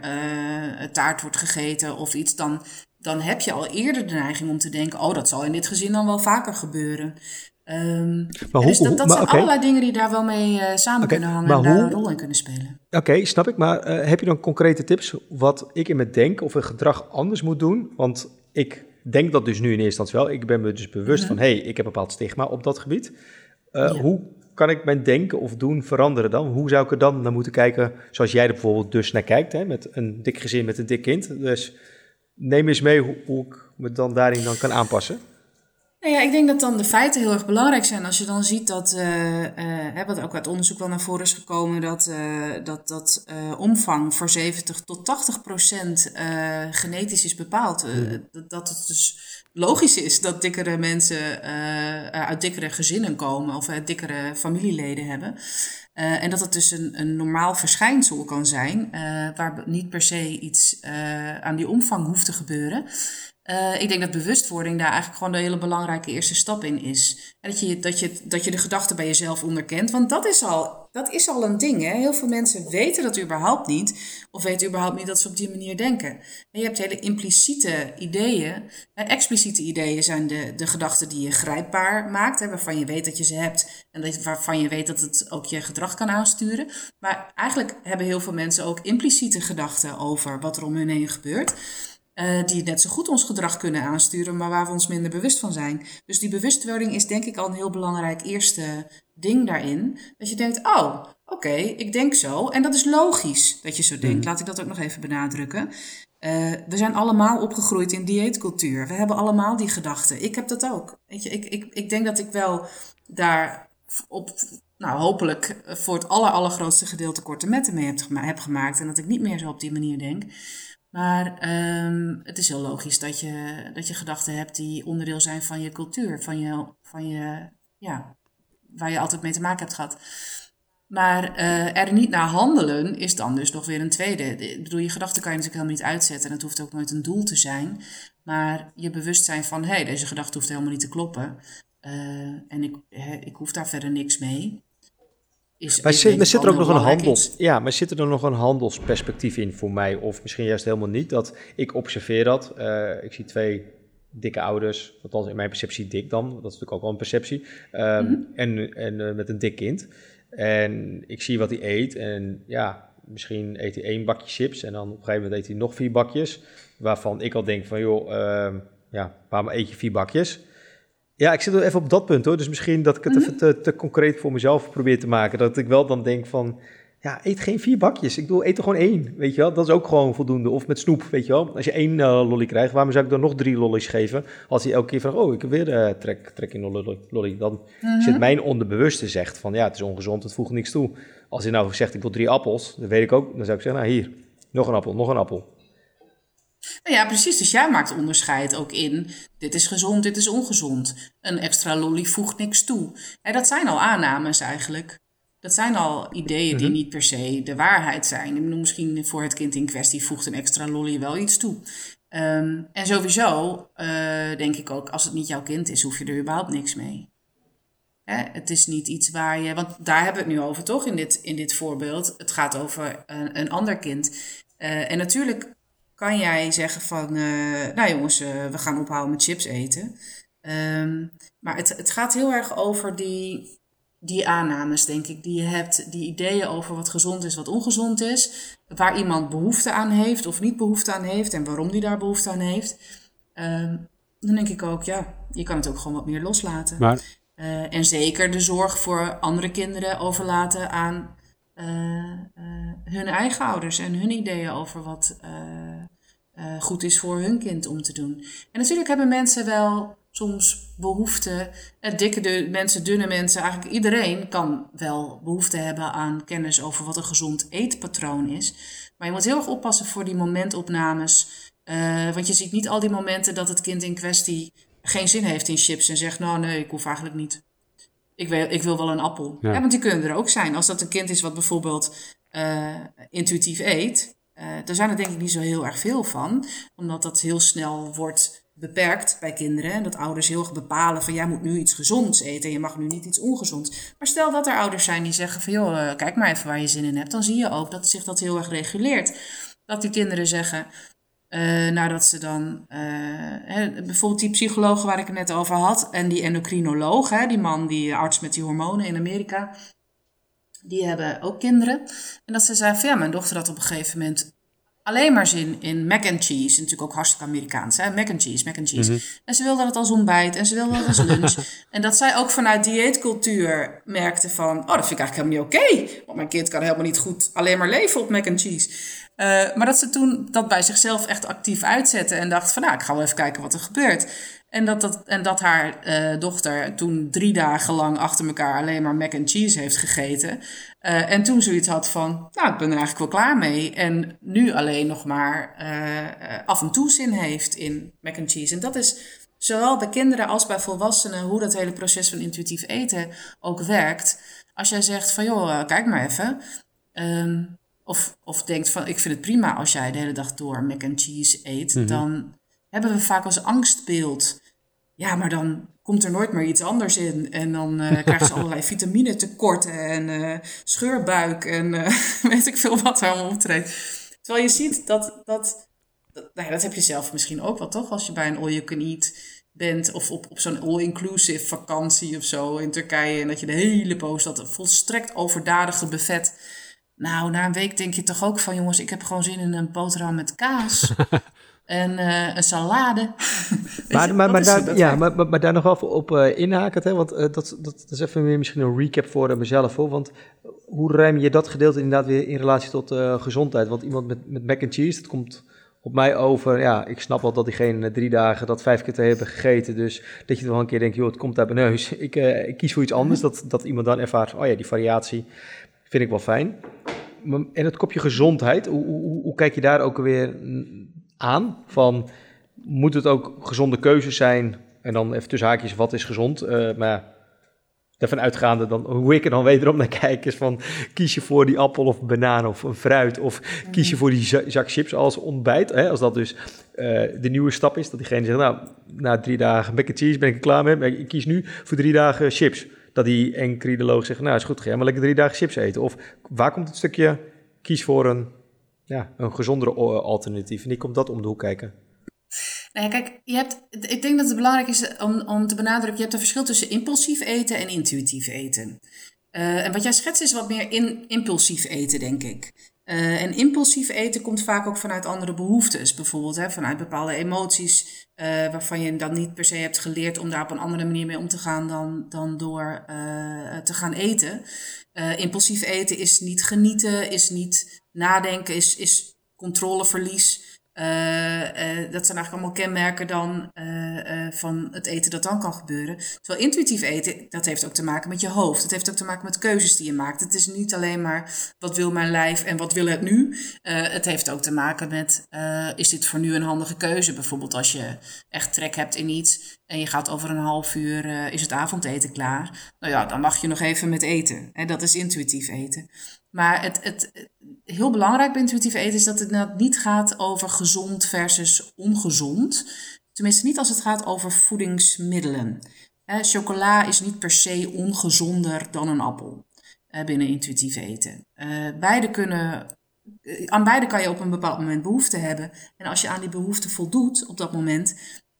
taart wordt gegeten of iets, dan, dan heb je al eerder de neiging om te denken: oh, dat zal in dit gezin dan wel vaker gebeuren. Um, maar dus dat, dat zijn allerlei dingen die daar wel mee uh, samen kunnen hangen en daar een rol in kunnen spelen.
Oké, snap ik. Maar uh, heb je dan concrete tips wat ik in mijn denk of een gedrag anders moet doen? Want ik denk dat dus nu in eerste instantie wel. Ik ben me dus bewust mm -hmm. van, hé, hey, ik heb een bepaald stigma op dat gebied. Uh, ja. Hoe kan ik mijn denken of doen veranderen dan? Hoe zou ik er dan naar moeten kijken, zoals jij er bijvoorbeeld dus naar kijkt, hè, met een dik gezin met een dik kind. Dus neem eens mee hoe, hoe ik me dan daarin dan kan aanpassen.
Nou ja, ik denk dat dan de feiten heel erg belangrijk zijn. Als je dan ziet dat, uh, uh, wat ook uit onderzoek wel naar voren is gekomen, dat, uh, dat, dat omvang voor 70 tot 80 procent genetisch is bepaald. dat, dat het dus logisch is dat dikkere mensen uit dikkere gezinnen komen of dikkere familieleden hebben. en dat het dus een, een normaal verschijnsel kan zijn, waar niet per se iets aan die omvang hoeft te gebeuren. Uh, ik denk dat bewustwording daar eigenlijk gewoon de hele belangrijke eerste stap in is. Dat je, dat je, dat je de gedachten bij jezelf onderkent. Want dat is al, dat is al een ding. Hè? Heel veel mensen weten dat überhaupt niet. Of weten überhaupt niet dat ze op die manier denken. En je hebt hele impliciete ideeën. Expliciete ideeën zijn de, de gedachten die je grijpbaar maakt. Hè? Waarvan je weet dat je ze hebt. En waarvan je weet dat het ook je gedrag kan aansturen. Maar eigenlijk hebben heel veel mensen ook impliciete gedachten over wat er om hun heen gebeurt. Uh, die net zo goed ons gedrag kunnen aansturen, maar waar we ons minder bewust van zijn. Dus die bewustwording is denk ik al een heel belangrijk eerste ding daarin. Dat je denkt, oh, oké, ik denk zo. En dat is logisch dat je zo denkt. Mm. Laat ik dat ook nog even benadrukken. Uh, we zijn allemaal opgegroeid in dieetcultuur. We hebben allemaal die gedachten. Ik heb dat ook. Weet je, ik, ik, ik denk dat ik wel daar op, nou, hopelijk voor het aller, allergrootste gedeelte korte metten mee heb, heb gemaakt. En dat ik niet meer zo op die manier denk. Maar um, het is heel logisch dat je, dat je gedachten hebt die onderdeel zijn van je cultuur, van je, van je, ja, waar je altijd mee te maken hebt gehad. Maar uh, er niet naar handelen is dan dus nog weer een tweede. Ik bedoel, je gedachten kan je natuurlijk helemaal niet uitzetten. En het hoeft ook nooit een doel te zijn. Maar je bewustzijn van, hé, hey, deze gedachte hoeft helemaal niet te kloppen. Uh, en ik, ik hoef daar verder niks mee.
Is, maar, zit, maar zit er ook nog een handels, ja, maar zit er nog een handelsperspectief in voor mij? Of misschien juist helemaal niet. Dat ik observeer dat. Uh, ik zie twee dikke ouders, althans in mijn perceptie dik dan. Dat is natuurlijk ook wel een perceptie. Um, mm -hmm. En, en uh, met een dik kind. En ik zie wat hij eet. En ja, misschien eet hij één bakje chips. En dan op een gegeven moment eet hij nog vier bakjes. Waarvan ik al denk van, joh, uh, ja, waarom eet je vier bakjes? Ja, ik zit even op dat punt hoor. Dus misschien dat ik het mm -hmm. even te, te, concreet voor mezelf probeer te maken. Dat ik wel dan denk van, ja, eet geen vier bakjes. Ik bedoel, eet er gewoon één, weet je wel. Dat is ook gewoon voldoende. Of met snoep, weet je wel. Als je één uh, lolly krijgt, waarom zou ik dan nog drie lollies geven? Als hij elke keer vraagt, oh, ik heb weer uh, trek, trek in lolly. lolly. Dan mm -hmm. zit mijn onderbewuste zegt van, ja, het is ongezond, het voegt niks toe. Als hij nou zegt, ik wil drie appels, dan weet ik ook, dan zou ik zeggen, nou hier, nog een appel, nog een appel.
Nou ja, precies. Dus jij maakt onderscheid ook in. Dit is gezond, dit is ongezond. Een extra lolly voegt niks toe. En dat zijn al aannames eigenlijk. Dat zijn al ideeën die niet per se de waarheid zijn. Ik bedoel, misschien voor het kind in kwestie voegt een extra lolly wel iets toe. Um, en sowieso uh, denk ik ook, als het niet jouw kind is, hoef je er überhaupt niks mee. Hè? Het is niet iets waar je, want daar hebben we het nu over toch in dit, in dit voorbeeld. Het gaat over een, een ander kind. Uh, en natuurlijk kan jij zeggen van, uh, nou jongens, uh, we gaan ophouden met chips eten. Um, maar het, het gaat heel erg over die, die aannames, denk ik, die je hebt, die ideeën over wat gezond is, wat ongezond is, waar iemand behoefte aan heeft of niet behoefte aan heeft en waarom die daar behoefte aan heeft. Um, dan denk ik ook, ja, je kan het ook gewoon wat meer loslaten. Maar... Uh, en zeker de zorg voor andere kinderen overlaten aan uh, uh, hun eigen ouders en hun ideeën over wat uh, goed is voor hun kind om te doen. En natuurlijk hebben mensen wel soms behoefte, dikke de, mensen, dunne mensen, eigenlijk iedereen kan wel behoefte hebben aan kennis over wat een gezond eetpatroon is. Maar je moet heel erg oppassen voor die momentopnames. Want je ziet niet al die momenten dat het kind in kwestie geen zin heeft in chips en zegt: Nou, nee, ik hoef eigenlijk niet. Ik wil, ik wil wel een appel. Ja. want die kunnen er ook zijn. Als dat een kind is wat bijvoorbeeld uh, intuïtief eet, uh, daar zijn er denk ik niet zo heel erg veel van, omdat dat heel snel wordt beperkt bij kinderen. En dat ouders heel erg bepalen van jij moet nu iets gezonds eten en je mag nu niet iets ongezonds. Maar stel dat er ouders zijn die zeggen van joh, eh, kijk maar even waar je zin in hebt. Dan zie je ook dat zich dat heel erg reguleert. Dat die kinderen zeggen, uh, nadat ze dan, uh, hè, bijvoorbeeld die psycholoog waar ik het net over had en die endocrinoloog, hè, die man, die arts met die hormonen in Amerika, die hebben ook kinderen. En dat ze zei van ja, mijn dochter had op een gegeven moment alleen maar zin in mac and cheese. Natuurlijk ook hartstikke Amerikaans, hè? Mac and cheese, mac and cheese. Mhm. En ze wilde dat als ontbijt en ze wilde dat als lunch. en dat zij ook vanuit dieetcultuur merkte van... oh, dat vind ik eigenlijk helemaal niet oké. want mijn kind kan helemaal niet goed alleen maar leven op mac and cheese. Uh, maar dat ze toen dat bij zichzelf echt actief uitzette en dacht van... nou, ik ga wel even kijken wat er gebeurt. En dat, dat, en dat haar uh, dochter toen drie dagen lang achter elkaar alleen maar mac and cheese heeft gegeten. Uh, en toen zoiets had van, nou, ik ben er eigenlijk wel klaar mee. En nu alleen nog maar af en toe zin heeft in mac and cheese. En dat is zowel bij kinderen als bij volwassenen hoe dat hele proces van intuïtief eten ook werkt. Als jij zegt van, joh, kijk maar even. Um, of, of denkt van, ik vind het prima als jij de hele dag door mac and cheese eet. Mm Dan hebben we vaak als angstbeeld ja, maar dan komt er nooit meer iets anders in. En dan uh, krijgen ze allerlei vitamine-tekorten en uh, scheurbuik en uh, weet ik veel wat er allemaal optreedt. Terwijl je ziet dat, dat, dat, nou ja, dat heb je zelf misschien ook wel toch, als je bij een all you can eat bent of op, op zo'n all-inclusive vakantie of zo in Turkije en dat je de hele poos dat volstrekt overdadige buffet. Nou, na een week denk je toch ook van jongens, ik heb gewoon zin in een boterham met kaas. en uh, een salade.
maar, maar, maar, daar, ja, maar, maar, daar nog wel op uh, inhakend, hè? want uh, dat, dat, dat, is even meer misschien een recap voor mezelf. Hoor. Want hoe ruim je dat gedeelte inderdaad weer in relatie tot gezondheid? Want iemand met, met mac and cheese, dat komt op mij over. Ja, ik snap wel dat diegene drie dagen dat vijf keer te hebben gegeten. Dus dat je wel een keer denkt, joh, het komt uit mijn neus. Ik, ik kies voor iets anders. Dat, dat iemand dan ervaart, oh ja, die variatie vind ik wel fijn. En het kopje gezondheid, hoe, hoe, hoe kijk je daar ook weer aan. Van, moet het ook gezonde keuzes zijn? En dan even tussen haakjes, wat is gezond? Uh, maar daarvan uitgaande, dan, hoe ik er dan wederom naar kijk, is van kies je voor die appel of banaan of een fruit, of kies je voor die zak chips als ontbijt. Hè? Als dat dus uh, de nieuwe stap is, dat diegene zegt, nou, na drie dagen mac and cheese ben ik er klaar mee, maar ik kies nu voor drie dagen chips. Dat die enkrideoloog zegt, nou is goed, ga maar lekker drie dagen chips eten. Of waar komt het stukje, kies voor een ja, een gezondere alternatief. En die komt dat om de hoek kijken.
Nou kijk, je hebt, ik denk dat het belangrijk is om, om te benadrukken, je hebt een verschil tussen impulsief eten en intuïtief eten. Uh, en wat jij schetst is wat meer in, impulsief eten, denk ik. Uh, en impulsief eten komt vaak ook vanuit andere behoeftes. Bijvoorbeeld hè, vanuit bepaalde emoties, uh, waarvan je dan niet per se hebt geleerd om daar op een andere manier mee om te gaan dan, dan door te gaan eten. impulsief eten is niet genieten, is niet nadenken is, is controleverlies. Uh, uh, dat zijn eigenlijk allemaal kenmerken dan uh, van het eten dat dan kan gebeuren. Terwijl intuïtief eten, dat heeft ook te maken met je hoofd. Het heeft ook te maken met keuzes die je maakt. Het is niet alleen maar wat wil mijn lijf en wat wil het nu. het heeft ook te maken met, is dit voor nu een handige keuze? Bijvoorbeeld als je echt trek hebt in iets en je gaat over een half uur, is het avondeten klaar. Nou ja, dan mag je nog even met eten. Hè? Dat is intuïtief eten. Maar het, het, heel belangrijk bij intuïtief eten is dat het niet gaat over gezond versus ongezond. Tenminste, niet als het gaat over voedingsmiddelen. chocola is niet per se ongezonder dan een appel binnen intuïtief eten. Uh, beide kunnen, eh, aan beide kan je op een bepaald moment behoefte hebben. En als je aan die behoefte voldoet op dat moment,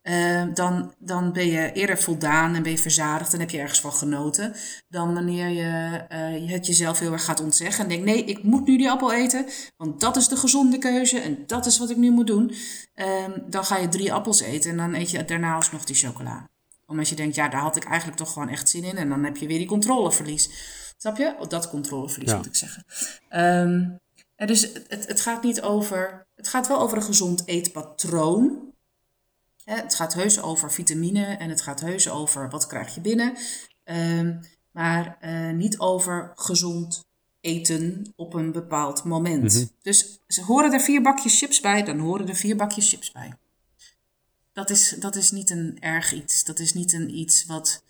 uh, dan, dan ben je eerder voldaan en ben je verzadigd en heb je ergens van genoten. Dan wanneer je uh, het jezelf heel erg gaat ontzeggen en denkt: nee, ik moet nu die appel eten, want dat is de gezonde keuze en dat is wat ik nu moet doen. Uh, dan ga je drie appels eten en dan eet je daarna alsnog die chocola. Omdat je denkt: ja, daar had ik eigenlijk toch gewoon echt zin in. En dan heb je weer die controleverlies. Snap je? Oh, dat controleverlies moet ik zeggen. Um, dus het, het gaat niet over. Het gaat wel over een gezond eetpatroon. Het gaat heus over vitamine en het gaat heus over wat krijg je binnen. Um, maar uh, niet over gezond eten op een bepaald moment.
Mhm.
Dus ze horen er vier bakjes chips bij, dan horen er vier bakjes chips bij. Dat is, dat is niet een erg iets. Dat is niet een iets wat,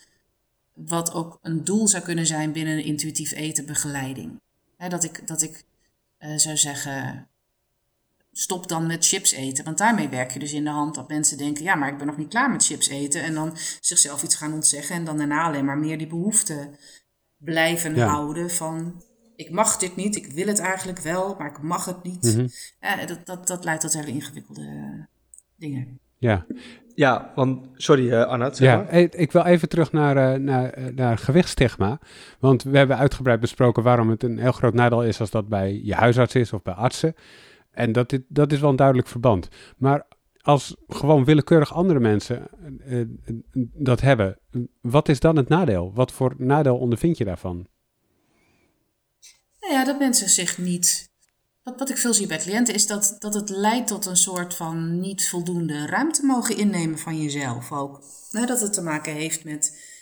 wat ook een doel zou kunnen zijn binnen een intuïtief eten begeleiding. Hè, dat ik, dat ik eh, zou zeggen, stop dan met chips eten. Want daarmee werk je dus in de hand dat mensen denken, ja, maar ik ben nog niet klaar met chips eten. En dan zichzelf iets gaan ontzeggen en dan daarna alleen maar meer die behoefte blijven
Ja.
houden van, ik mag dit niet, ik wil het eigenlijk wel, maar ik mag het niet.
Mhm.
Dat, dat, dat leidt tot hele ingewikkelde dingen.
Ja,
Ja, want, sorry uh, Arnoud,
ja.
maar.
ik wil even terug naar, eh, naar, eh, naar gewichtstigma. Want we hebben uitgebreid besproken waarom het een heel groot nadeel is als dat bij je huisarts is of bij artsen. En dat, dit, dat is wel een duidelijk verband. Maar als gewoon willekeurig andere mensen eh, eh, dat hebben, wat is dan het nadeel? Wat voor nadeel ondervind je daarvan?
Nou ja, dat mensen zich niet. Wat, wat ik veel zie bij cliënten is dat, dat het leidt tot een soort van niet voldoende ruimte mogen innemen van jezelf ook. Nou, dat het te maken heeft met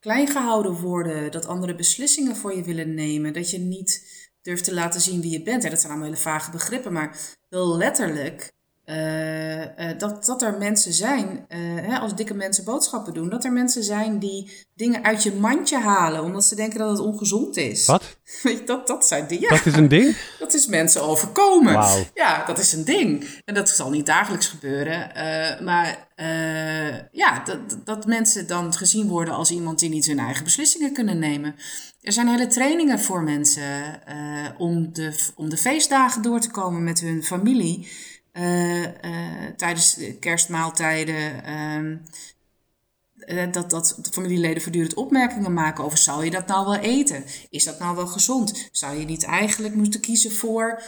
klein gehouden worden, dat andere beslissingen voor je willen nemen, dat je niet durft te laten zien wie je bent. Dat zijn allemaal hele vage begrippen, maar wel letterlijk uh, uh, dat, dat er mensen zijn, uh, hè, als dikke mensen boodschappen doen, dat er mensen zijn die dingen uit je mandje halen omdat ze denken dat het ongezond is.
Wat?
Dat, dat zijn dingen.
Dat is een ding?
dat is mensen overkomen. Ja, dat is een ding. En dat zal niet dagelijks gebeuren. maar ja, dat, dat mensen dan gezien worden als iemand die niet hun eigen beslissingen kunnen nemen. Er zijn hele trainingen voor mensen om, de, om de feestdagen door te komen met hun familie. Uh, uh, tijdens kerstmaaltijden. Uh, dat, dat de familieleden voortdurend opmerkingen maken over: zou je dat nou wel eten? Is dat nou wel gezond? Zou je niet eigenlijk moeten kiezen voor.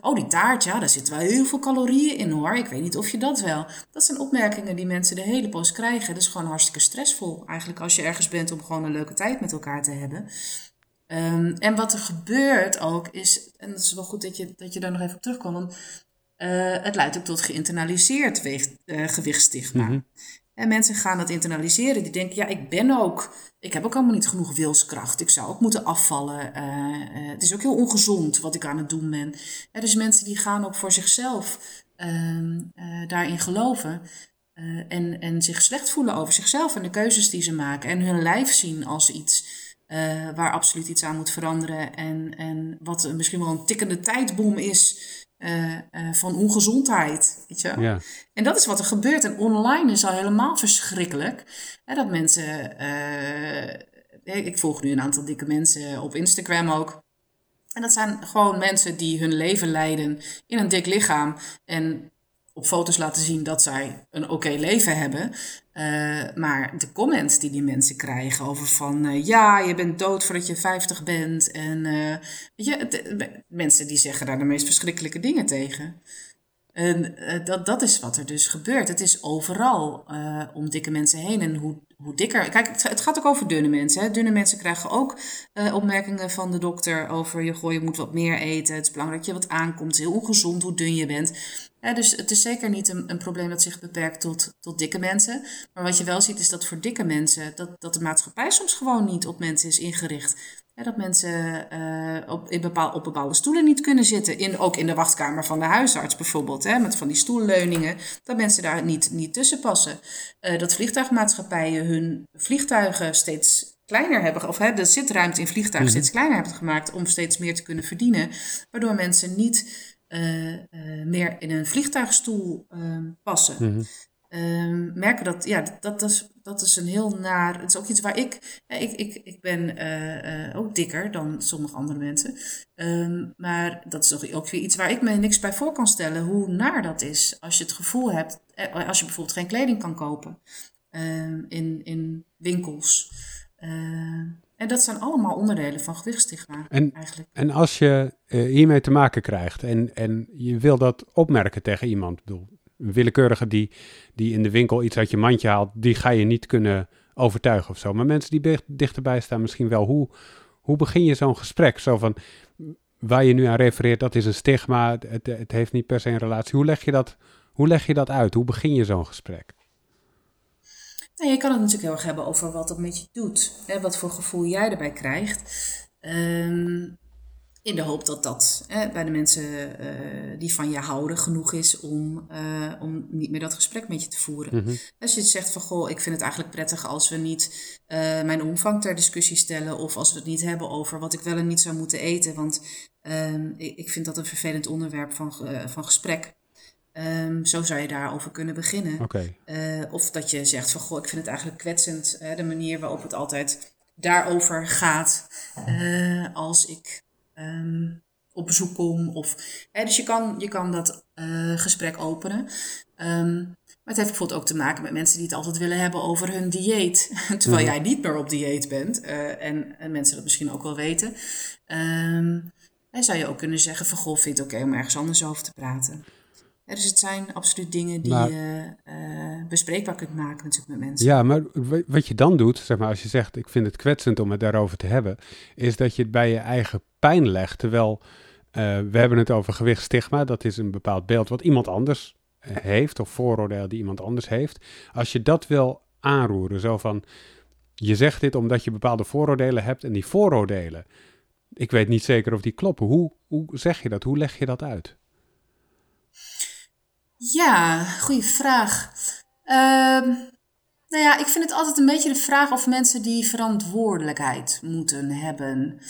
oh, die taart, ja, daar zitten wel heel veel calorieën in hoor. Ik weet niet of je dat wel. Dat zijn opmerkingen die mensen de hele poos krijgen. Dat is gewoon hartstikke stressvol eigenlijk als je ergens bent om gewoon een leuke tijd met elkaar te hebben. Um, en wat er gebeurt ook is, en het is wel goed dat je, dat je daar nog even op terugkomt, uh, het leidt ook tot geïnternaliseerd weeg, gewichtsstigma.
Mhm.
En mensen gaan dat internaliseren. Die denken, ja, ik ben ook, ik heb ook allemaal niet genoeg wilskracht. Ik zou ook moeten afvallen. Uh, het is ook heel ongezond wat ik aan het doen ben. Ja, dus mensen die gaan ook voor zichzelf ehm, daarin geloven. en, en zich slecht voelen over zichzelf en de keuzes die ze maken. En hun lijf zien als iets waar absoluut iets aan moet veranderen. En, en wat misschien wel een tikkende tijdbom is uh, uh, van ongezondheid. Weet je?
Ja.
En dat is wat er gebeurt. En online is al helemaal verschrikkelijk. Hè, dat mensen. ik volg nu een aantal dikke mensen op Instagram ook. En dat zijn gewoon mensen die hun leven leiden in een dik lichaam. En op foto's laten zien dat zij een oké leven hebben. Uh, maar de comments die die mensen krijgen over van... Uh, ja, je bent dood voordat je 50 bent. En uh, weet je, mensen die zeggen daar de meest verschrikkelijke dingen tegen. En dat, dat is wat er dus gebeurt. Het is overal om dikke mensen heen. En hoe, hoe dikker... Kijk, het, het gaat ook over dunne mensen. Hè. Dunne mensen krijgen ook opmerkingen van de dokter over... Je, goh, je moet wat meer eten. Het is belangrijk dat je wat aankomt. Het is heel ongezond hoe dun je bent. Dus het is zeker niet een, een, probleem dat zich beperkt tot, tot dikke mensen. Maar wat je wel ziet is dat voor dikke mensen, dat, dat de maatschappij soms gewoon niet op mensen is ingericht. Dat mensen uh, op, in bepaal, op bepaalde stoelen niet kunnen zitten. In, ook in de wachtkamer van de huisarts bijvoorbeeld. Hè, met van die stoelleuningen. Dat mensen daar niet, niet tussen passen. Uh, dat vliegtuigmaatschappijen hun vliegtuigen steeds kleiner hebben, of hè, de zitruimte in vliegtuigen
Mhm.
steeds kleiner hebben gemaakt om steeds meer te kunnen verdienen. Waardoor mensen niet uh, uh, meer in een vliegtuigstoel uh, passen.
Mhm.
Um, merken dat, ja, dat, dat, is, dat is een heel naar. Het is ook iets waar ik. Ik, ik, ik ben uh, ook dikker dan sommige andere mensen. Um, maar dat is ook, ook weer iets waar ik me niks bij voor kan stellen. Hoe naar dat is. Als je het gevoel hebt. eh, Als je bijvoorbeeld geen kleding kan kopen. Um, in, in winkels. En dat zijn allemaal onderdelen van gewichtsstigma
En,
eigenlijk.
en als je uh, hiermee te maken krijgt en, en je wil dat opmerken tegen iemand, bedoel, willekeurige die, die in de winkel iets uit je mandje haalt, die ga je niet kunnen overtuigen of zo. Maar mensen die dicht, dichterbij staan misschien wel. Hoe, hoe begin je zo'n gesprek? Zo van, waar je nu aan refereert, dat is een stigma, het, het heeft niet per se een relatie. Hoe leg je dat, hoe leg je dat uit? Hoe begin je zo'n gesprek?
Nou, je kan het natuurlijk heel erg hebben over wat dat met je doet. Hè, wat voor gevoel jij erbij krijgt. Um, in de hoop dat dat eh, bij de mensen eh, die van je houden genoeg is om, eh, om niet meer dat gesprek met je te voeren.
Mhm.
Als je zegt van goh, ik vind het eigenlijk prettig als we niet eh, mijn omvang ter discussie stellen. Of als we het niet hebben over wat ik wel en niet zou moeten eten. Want ehm, ik, ik vind dat een vervelend onderwerp van, van gesprek. Ehm, zo zou je daarover kunnen beginnen. Of dat je zegt van goh, ik vind het eigenlijk kwetsend. de manier waarop het altijd daarover gaat. als ik ehm, op bezoek kom. Of, hè, dus je kan, je kan dat eh, gesprek openen. Ehm, maar het heeft bijvoorbeeld ook te maken met mensen die het altijd willen hebben over hun dieet. Terwijl
Mhm.
jij niet meer op dieet bent. eh, en, en mensen dat misschien ook wel weten. Ehm en zou je ook kunnen zeggen van goh, vind je het oké om ergens anders over te praten. Ja, dus het zijn absoluut dingen die
Maar-
je eh, bespreekbaar kunt maken natuurlijk met mensen.
Ja, maar wa- wat je dan doet, zeg maar, als je zegt: Ik vind het kwetsend om het daarover te hebben, is dat je het bij je eigen pijn legt. Terwijl eh, we hebben het over gewichtstigma, dat is een bepaald beeld wat iemand anders eh, heeft, of vooroordeel die iemand anders heeft. Als je dat wil aanroeren, zo van: Je zegt dit omdat je bepaalde vooroordelen hebt, en die vooroordelen, ik weet niet zeker of die kloppen. Hoe, hoe zeg je dat? Hoe leg je dat uit?
Ja, goede vraag. Ehm, nou ja, ik vind het altijd een beetje de vraag of mensen die verantwoordelijkheid moeten hebben.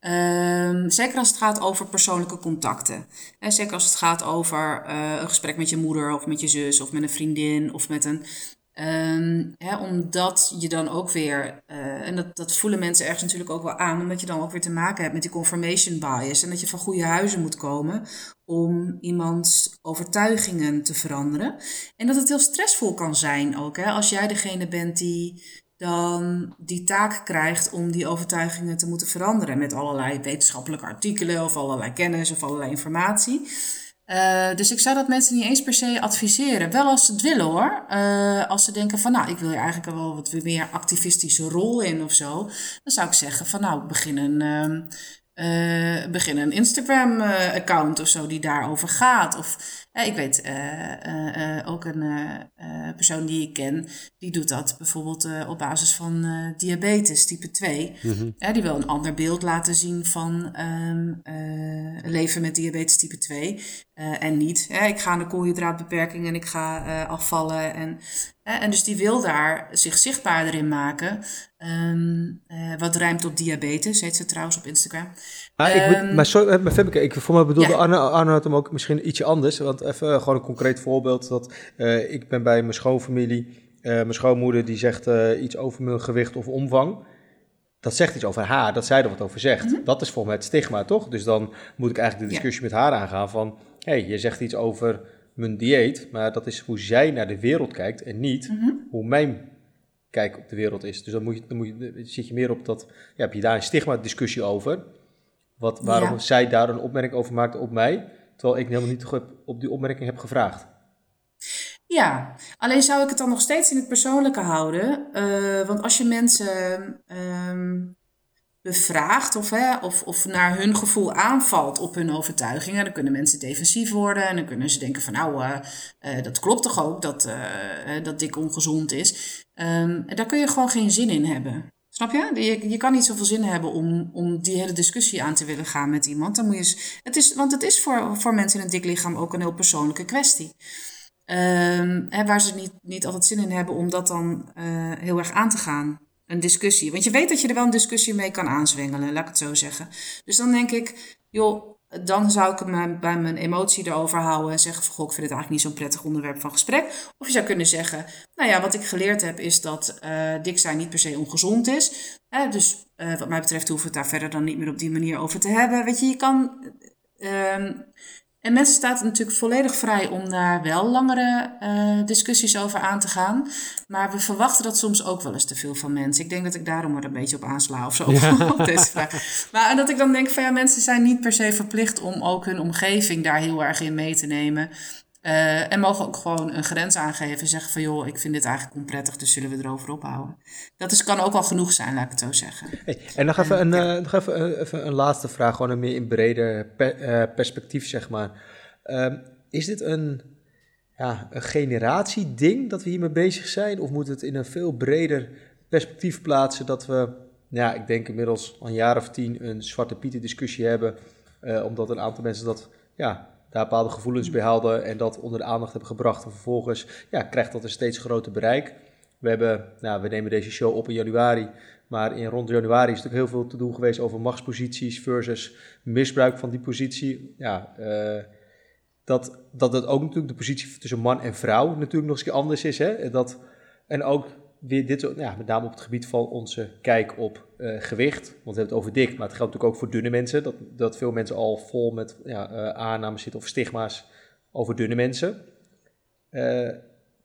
Ehm, zeker als het gaat over persoonlijke contacten. En zeker als het gaat over eh, een gesprek met je moeder of met je zus of met een vriendin of met een. Ehm, hè, omdat je dan ook weer, eh, en dat, dat voelen mensen ergens natuurlijk ook wel aan, omdat je dan ook weer te maken hebt met die confirmation bias. En dat je van goede huizen moet komen om iemands overtuigingen te veranderen. En dat het heel stressvol kan zijn ook. Hè? Als jij degene bent die dan die taak krijgt om die overtuigingen te moeten veranderen. Met allerlei wetenschappelijke artikelen of allerlei kennis of allerlei informatie. Eh, dus ik zou dat mensen niet eens per se adviseren. Wel als ze het willen hoor. Eh, als ze denken van nou, ik wil hier eigenlijk wel wat meer activistische rol in of zo. Dan zou ik zeggen van nou, begin een, ehm, eh, begin een Instagram-account of zo die daarover gaat. Of ik weet ook een persoon die ik ken, die doet dat bijvoorbeeld op basis van diabetes type 2. Eh, die wil een ander beeld laten zien van ehm, eh, leven met diabetes type 2. Eh, en niet, hè, ik ga aan de koolhydraatbeperking en ik ga eh, afvallen. En, hè, en dus die wil daar zich zichtbaarder in maken. Ehm, eh, wat rijmt op diabetes, heet ze trouwens op Instagram.
Maar, ik moet,
Ehm,
maar sorry, maar Femmeke, ik, voor mij bedoelde
Ja.
Arno, Arno het hem ook misschien ietsje anders. Want even gewoon een concreet voorbeeld. Dat, ik ben bij mijn schoonfamilie. mijn schoonmoeder die zegt iets over mijn gewicht of omvang. Dat zegt iets over haar, dat zij er wat over zegt. Dat is voor mij het stigma, toch? Dus dan moet ik eigenlijk de
Ja.
discussie met haar aangaan van... hé, hey, je zegt iets over mijn dieet, maar dat is hoe zij naar de wereld kijkt... en niet hoe mijn kijk op de wereld is. Dus dan, moet je, dan moet je, zit je meer op dat... Ja, heb je daar een stigma-discussie over... Wat, waarom
Ja.
zij daar een opmerking over maakte op mij, terwijl ik helemaal niet op die opmerking heb gevraagd.
Ja, alleen zou ik het dan nog steeds in het persoonlijke houden. Eh, want als je mensen ehm, bevraagt of, hè, of, of naar hun gevoel aanvalt op hun overtuigingen, dan kunnen mensen defensief worden en dan kunnen ze denken van nou, eh, eh, dat klopt toch ook dat, eh, dat dik ongezond is. Ehm, daar kun je gewoon geen zin in hebben. Snap je? Je, je kan niet zoveel zin hebben om, om die hele discussie aan te willen gaan met iemand. Dan moet je, het is, want het is voor, voor mensen in een dik lichaam ook een heel persoonlijke kwestie. Ehm, hè, waar ze niet, niet altijd zin in hebben om dat dan heel erg aan te gaan. Een discussie. Want je weet dat je er wel een discussie mee kan aanzwengelen, laat ik het zo zeggen. Dus dan denk ik, joh, dan zou ik het me bij mijn emotie erover houden en zeggen van, goh, ik vind het eigenlijk niet zo'n prettig onderwerp van gesprek. Of je zou kunnen zeggen, nou ja, wat ik geleerd heb is dat eh, dik zijn niet per se ongezond is. Dus eh, wat mij betreft hoeven we het daar verder dan niet meer op die manier over te hebben. Weet je, je kan... en mensen staat natuurlijk volledig vrij om daar wel langere eh, discussies over aan te gaan. Maar we verwachten dat soms ook wel eens te veel van mensen. Ik denk dat ik daarom er een beetje op aansla of zo. op deze vraag. Maar dat ik dan denk van ja, mensen zijn niet per se verplicht om ook hun omgeving daar heel erg in mee te nemen. Eh, en mogen ook gewoon een grens aangeven en zeggen van joh, ik vind dit eigenlijk onprettig, dus zullen we erover ophouden. Dat is, kan ook wel genoeg zijn, laat ik het zo zeggen.
Hey, en nog even, een, eh, nog even, eh, even een laatste vraag, gewoon een meer in breder per- perspectief, zeg maar. Ehm, is dit een, ja, een generatieding dat we hiermee bezig zijn? Of moet het in een veel breder perspectief plaatsen dat we, ja, ik denk inmiddels al een jaar of tien een Zwarte Pieten discussie hebben omdat een aantal mensen dat, ja, daar bepaalde gevoelens bij hadden en dat onder de aandacht hebben gebracht. En vervolgens ja, krijgt dat een steeds groter bereik. We, hebben, nou, we nemen deze show op in januari. Maar in rond januari is er natuurlijk heel veel te doen geweest over machtsposities versus misbruik van die positie. Ja, uh, dat, dat het ook natuurlijk de positie tussen man en vrouw natuurlijk nog eens anders is. Hè? Dat, en ook weer dit, ja, met name op het gebied van onze kijk op uh, gewicht. Want we hebben het over dik, maar het geldt natuurlijk ook voor dunne mensen. Dat, dat veel mensen al vol met ja, uh, aannames zitten of stigma's over dunne mensen. Uh,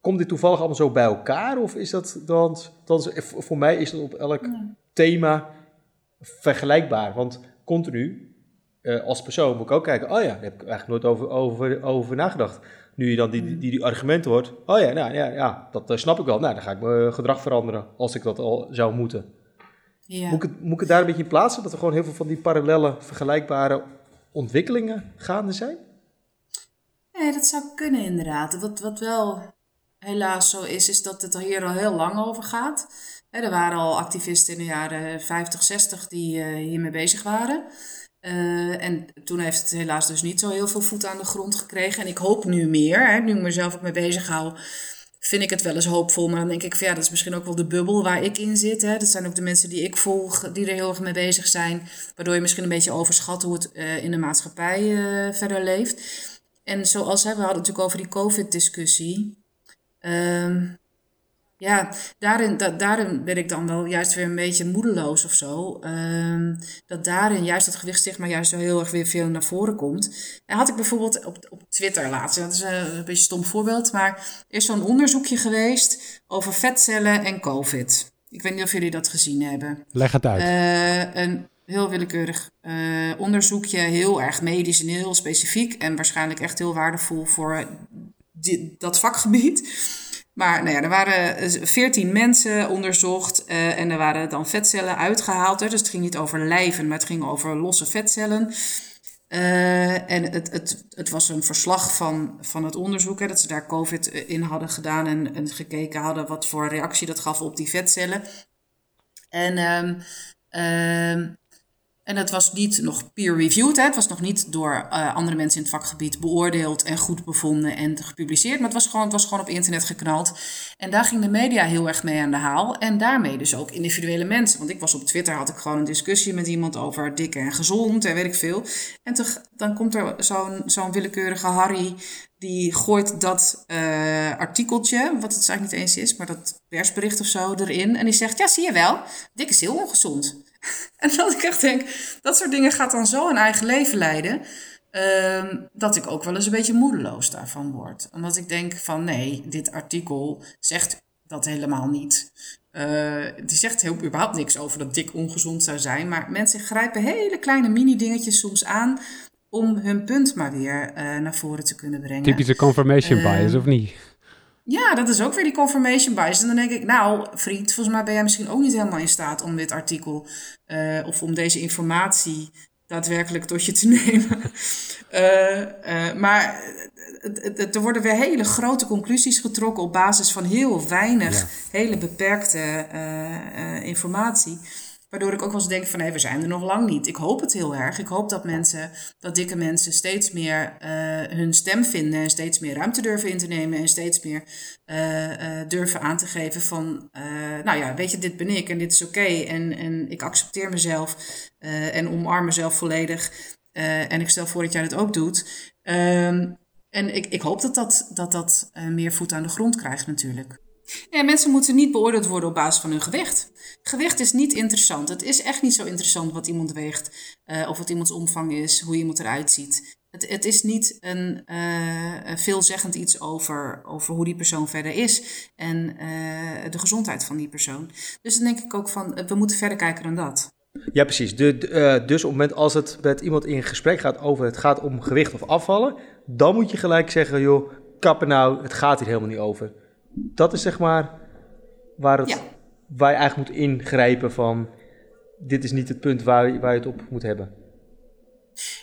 Komt dit toevallig allemaal zo bij elkaar? Of is dat dan, dan voor mij is dat op elk thema vergelijkbaar? Want continu, uh, als persoon, moet ik ook kijken. Oh ja, daar heb ik eigenlijk nooit over, over, over nagedacht. Nu je dan die, die, die argumenten hoort. Oh ja, nou, ja, ja dat uh, snap ik wel. Nou, dan ga ik mijn gedrag veranderen als ik dat al zou moeten. Ja. Moet, ik het, moet ik het daar een beetje in plaatsen? Dat er gewoon heel veel van die parallele, vergelijkbare ontwikkelingen gaande zijn?
Nee, dat zou kunnen inderdaad. Wat, wat wel helaas zo is, is dat het hier al heel lang over gaat. er waren al activisten in de jaren 50, 60 die hiermee bezig waren. Uh, en toen heeft het helaas dus niet zo heel veel voet aan de grond gekregen. En ik hoop nu meer, hè, nu ik mezelf ook mee bezig hou, vind ik het wel eens hoopvol. Maar dan denk ik van ja, dat is misschien ook wel de bubbel waar ik in zit. Hè. Dat zijn ook de mensen die ik volg, die er heel erg mee bezig zijn. Waardoor je misschien een beetje overschat hoe het uh, in de maatschappij verder leeft. En zoals we hadden natuurlijk over die COVID-discussie. Um, ja, daarin, da, daarin ben ik dan wel juist weer een beetje moedeloos of zo. Um, dat daarin juist dat gewichtstigma juist zo heel erg weer veel naar voren komt. En had ik bijvoorbeeld op, op Twitter laatst, dat is een, een beetje een stom voorbeeld, maar er is zo'n onderzoekje geweest over vetcellen en COVID. Ik weet niet of jullie dat gezien hebben.
Leg het uit.
Uh, een heel willekeurig uh, onderzoekje, heel erg medisch en heel specifiek. En waarschijnlijk echt heel waardevol voor die, dat vakgebied. Maar nou ja, er waren 14 mensen onderzocht uh, en er waren dan vetcellen uitgehaald. Dus het ging niet over lijven, maar het ging over losse vetcellen. Uh, en het, het, het was een verslag van, van het onderzoek, hè, dat ze daar COVID in hadden gedaan en, en gekeken hadden wat voor reactie dat gaf op die vetcellen. En um, en het was niet nog peer-reviewed. Het was nog niet door uh, andere mensen in het vakgebied beoordeeld en goed bevonden en gepubliceerd. Maar het was, gewoon, het was gewoon op internet geknald. En daar ging de media heel erg mee aan de haal. En daarmee dus ook individuele mensen. Want ik was op Twitter, had ik gewoon een discussie met iemand over dik en gezond en weet ik veel. En te, dan komt er zo'n zo'n willekeurige Harry. Die gooit dat uh, artikeltje, wat het eigenlijk niet eens is, maar dat persbericht of zo erin. En die zegt, ja zie je wel, dik is heel ongezond. En dat ik echt denk, dat soort dingen gaat dan zo een eigen leven leiden. Uh, dat ik ook wel eens een beetje moedeloos daarvan word. Omdat ik denk van nee, dit artikel zegt dat helemaal niet. Uh, die zegt heel, überhaupt niks over dat dik ongezond zou zijn. Maar mensen grijpen hele kleine mini-dingetjes soms aan om hun punt maar weer uh, naar voren te kunnen brengen.
Typische confirmation bias, of niet?
Ja, dat is ook weer die confirmation bias. En dan denk ik, nou, vriend, volgens mij ben jij misschien ook niet helemaal in staat om dit artikel uh, of om deze informatie daadwerkelijk tot je te nemen. uh, uh, maar er worden weer hele grote conclusies getrokken op basis van heel weinig, ja. hele beperkte informatie. Waardoor ik ook wel eens denk van nee, we zijn er nog lang niet. Ik hoop het heel erg. Ik hoop dat mensen, dat dikke mensen steeds meer uh, hun stem vinden en steeds meer ruimte durven in te nemen en steeds meer uh, uh, durven aan te geven van, nou ja, weet je, dit ben ik en dit is oké okay, en, en ik accepteer mezelf en omarm mezelf volledig. en ik stel voor dat jij dat ook doet. Um, en ik, ik hoop dat dat, dat, dat meer voet aan de grond krijgt natuurlijk. Ja, mensen moeten niet beoordeeld worden op basis van hun gewicht. Gewicht is niet interessant. Het is echt niet zo interessant wat iemand weegt, uh, of wat iemands omvang is, hoe iemand eruit ziet. Het, het is niet een uh, veelzeggend iets over, over hoe die persoon verder is en uh, de gezondheid van die persoon. Dus dan denk ik ook van, we moeten verder kijken dan dat.
Ja, precies. De, dus op het moment als het met iemand in gesprek gaat over het gaat om gewicht of afvallen, dan moet je gelijk zeggen, joh, kappen nou, het gaat hier helemaal niet over dat is zeg maar waar, het, ja. je eigenlijk moet ingrijpen van... dit is niet het punt waar, waar je het op moet hebben.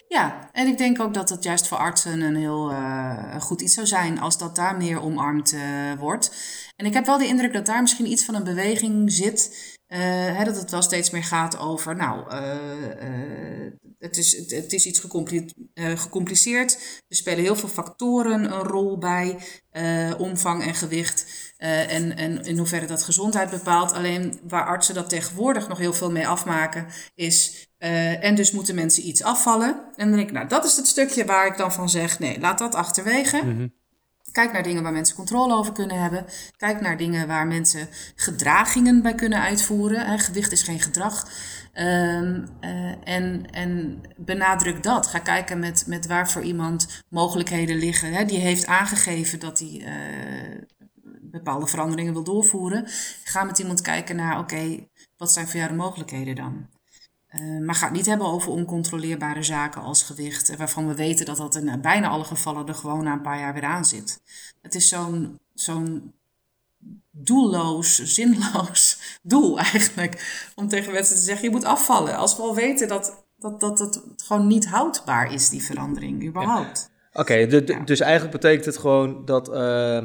Ja, en ik denk ook dat het juist voor artsen een heel uh, goed iets zou zijn als dat daar meer omarmd uh, wordt. En ik heb wel de indruk dat daar misschien iets van een beweging zit. Hè, dat het wel steeds meer gaat over, nou, het, is, het, is iets gecompliceerd. Er spelen heel veel factoren een rol bij, omvang en gewicht. en, en in hoeverre dat gezondheid bepaalt. Alleen waar artsen dat tegenwoordig nog heel veel mee afmaken, is en dus moeten mensen iets afvallen. En dan denk ik, nou, dat is het stukje waar ik dan van zeg: nee, laat dat achterwege. Mm Kijk naar dingen waar mensen controle over kunnen hebben. Kijk naar dingen waar mensen gedragingen bij kunnen uitvoeren. Hè, gewicht is geen gedrag. Um, uh, en, en benadruk dat. Ga kijken met, met waar voor iemand mogelijkheden liggen. Hè. Die heeft aangegeven dat hij uh, bepaalde veranderingen wil doorvoeren. Ga met iemand kijken naar, oké, wat zijn voor jou de mogelijkheden dan? Uh, maar ga het niet hebben over oncontroleerbare zaken als gewicht, eh, waarvan we weten dat dat in eh, bijna alle gevallen er gewoon na een paar jaar weer aan zit. Het is zo'n zo'n doelloos, zinloos doel eigenlijk, om tegen mensen te zeggen, je moet afvallen. Als we al weten dat, dat, dat het gewoon niet houdbaar is, die verandering, überhaupt.
Oké, dus eigenlijk betekent het gewoon dat uh,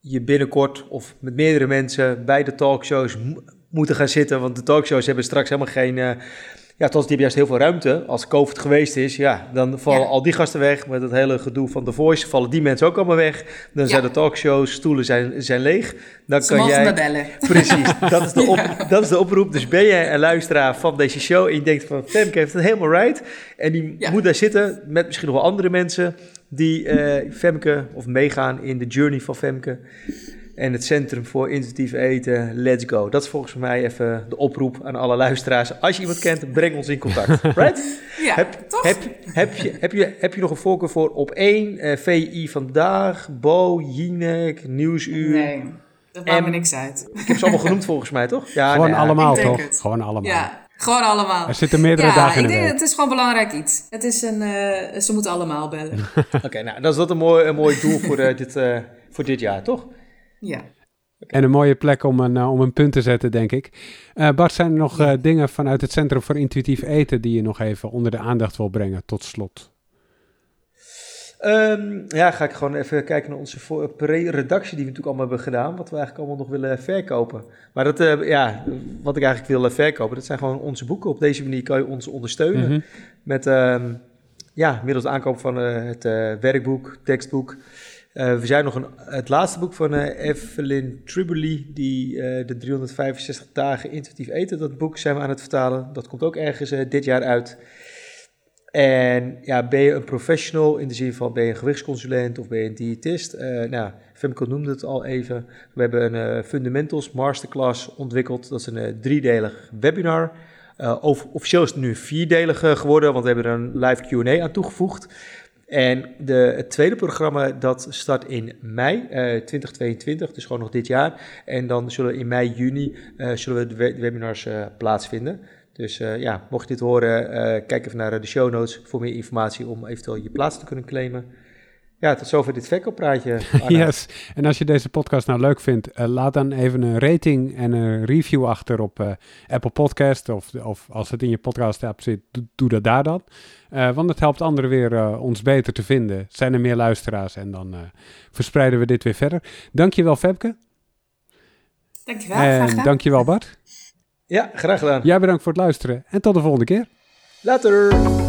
je binnenkort of met meerdere mensen bij de talkshows moeten gaan zitten. Want de talkshows hebben straks helemaal geen. Uh, ja, tot die hebben juist heel veel ruimte. Als COVID geweest is, ja, dan vallen al die gasten weg. Met het hele gedoe van The Voice vallen die mensen ook allemaal weg. Dan zijn de talkshows, stoelen zijn, zijn leeg. Dan
Ze kan jij. Me bellen.
Precies, dat is, de op, dat is de oproep. Dus ben jij een luisteraar van deze show en je denkt van Femke heeft het helemaal right. En die moet daar zitten met misschien nog wel andere mensen die uh, Femke of meegaan in de journey van Femke en het Centrum voor Intuïtief Eten. Let's go. Dat is volgens mij even de oproep aan alle luisteraars. Als je iemand kent, breng ons in contact. Right?
ja,
heb,
toch?
Heb, heb, je, heb, je, heb je nog een voorkeur voor op één uh, eh, VI Vandaag, Bo, Jinek, Nieuwsuur?
Nee, dat maakt me niks uit.
Ik heb ze allemaal genoemd volgens mij, toch?
Ja, Gewoon allemaal, toch? Gewoon allemaal.
Ja. Gewoon allemaal.
Er zitten meerdere dagen in de
ik denk, Het is gewoon belangrijk iets. Het is een, uh, ze moeten allemaal bellen.
Oké, nou, dat is dat een mooi, een mooi doel voor, uh, dit, uh, voor dit jaar, toch?
Ja.
En een mooie plek om een, uh, om een punt te zetten, denk ik. Uh, Bart, zijn er nog uh, dingen vanuit het Centrum voor Intuïtief Eten die je nog even onder de aandacht wil brengen, tot slot?
Um, ja, ga ik gewoon even kijken naar onze pre-redactie die we natuurlijk allemaal hebben gedaan. Wat we eigenlijk allemaal nog willen verkopen. Maar dat, ja, wat ik eigenlijk wil verkopen, dat zijn gewoon onze boeken. Op deze manier kan je ons ondersteunen. Mm -hmm. Met, um, ja, middels aankoop van het werkboek, tekstboek. Uh, we zijn nog een, het laatste boek van uh, Evelyn Triboli, die uh, de 365 dagen intuïtief eten, dat boek zijn we aan het vertalen. Dat komt ook ergens dit jaar uit. En ja, ben je een professional in de zin van ben je een gewichtsconsulent of ben je een diëtist? nou, Femke noemde het al even. We hebben een Fundamentals Masterclass ontwikkeld. Dat is een driedelig webinar. officieel is het nu vierdelig geworden, want we hebben er een live Q&A aan toegevoegd. En de, het tweede programma dat start in mei uh, 2022, dus gewoon nog dit jaar. En dan zullen in mei, juni uh, zullen we de, webinars uh, plaatsvinden. Dus ja, mocht je dit horen, kijk even naar de show notes voor meer informatie om eventueel je plaats te kunnen claimen. Ja, tot zover dit verkooppraatje.
Yes. En als je deze podcast nou leuk vindt, uh, laat dan even een rating en een review achter op uh, Apple Podcast. Of, of als het in je podcast app zit, doe, doe dat daar dan. Uh, want het helpt anderen weer ons beter te vinden. Zijn er meer luisteraars en dan verspreiden we dit weer verder. Dankjewel Febke.
Dankjewel.
En dankjewel Bart.
Ja, graag gedaan.
Jij bedankt voor het luisteren en tot de volgende keer.
Later.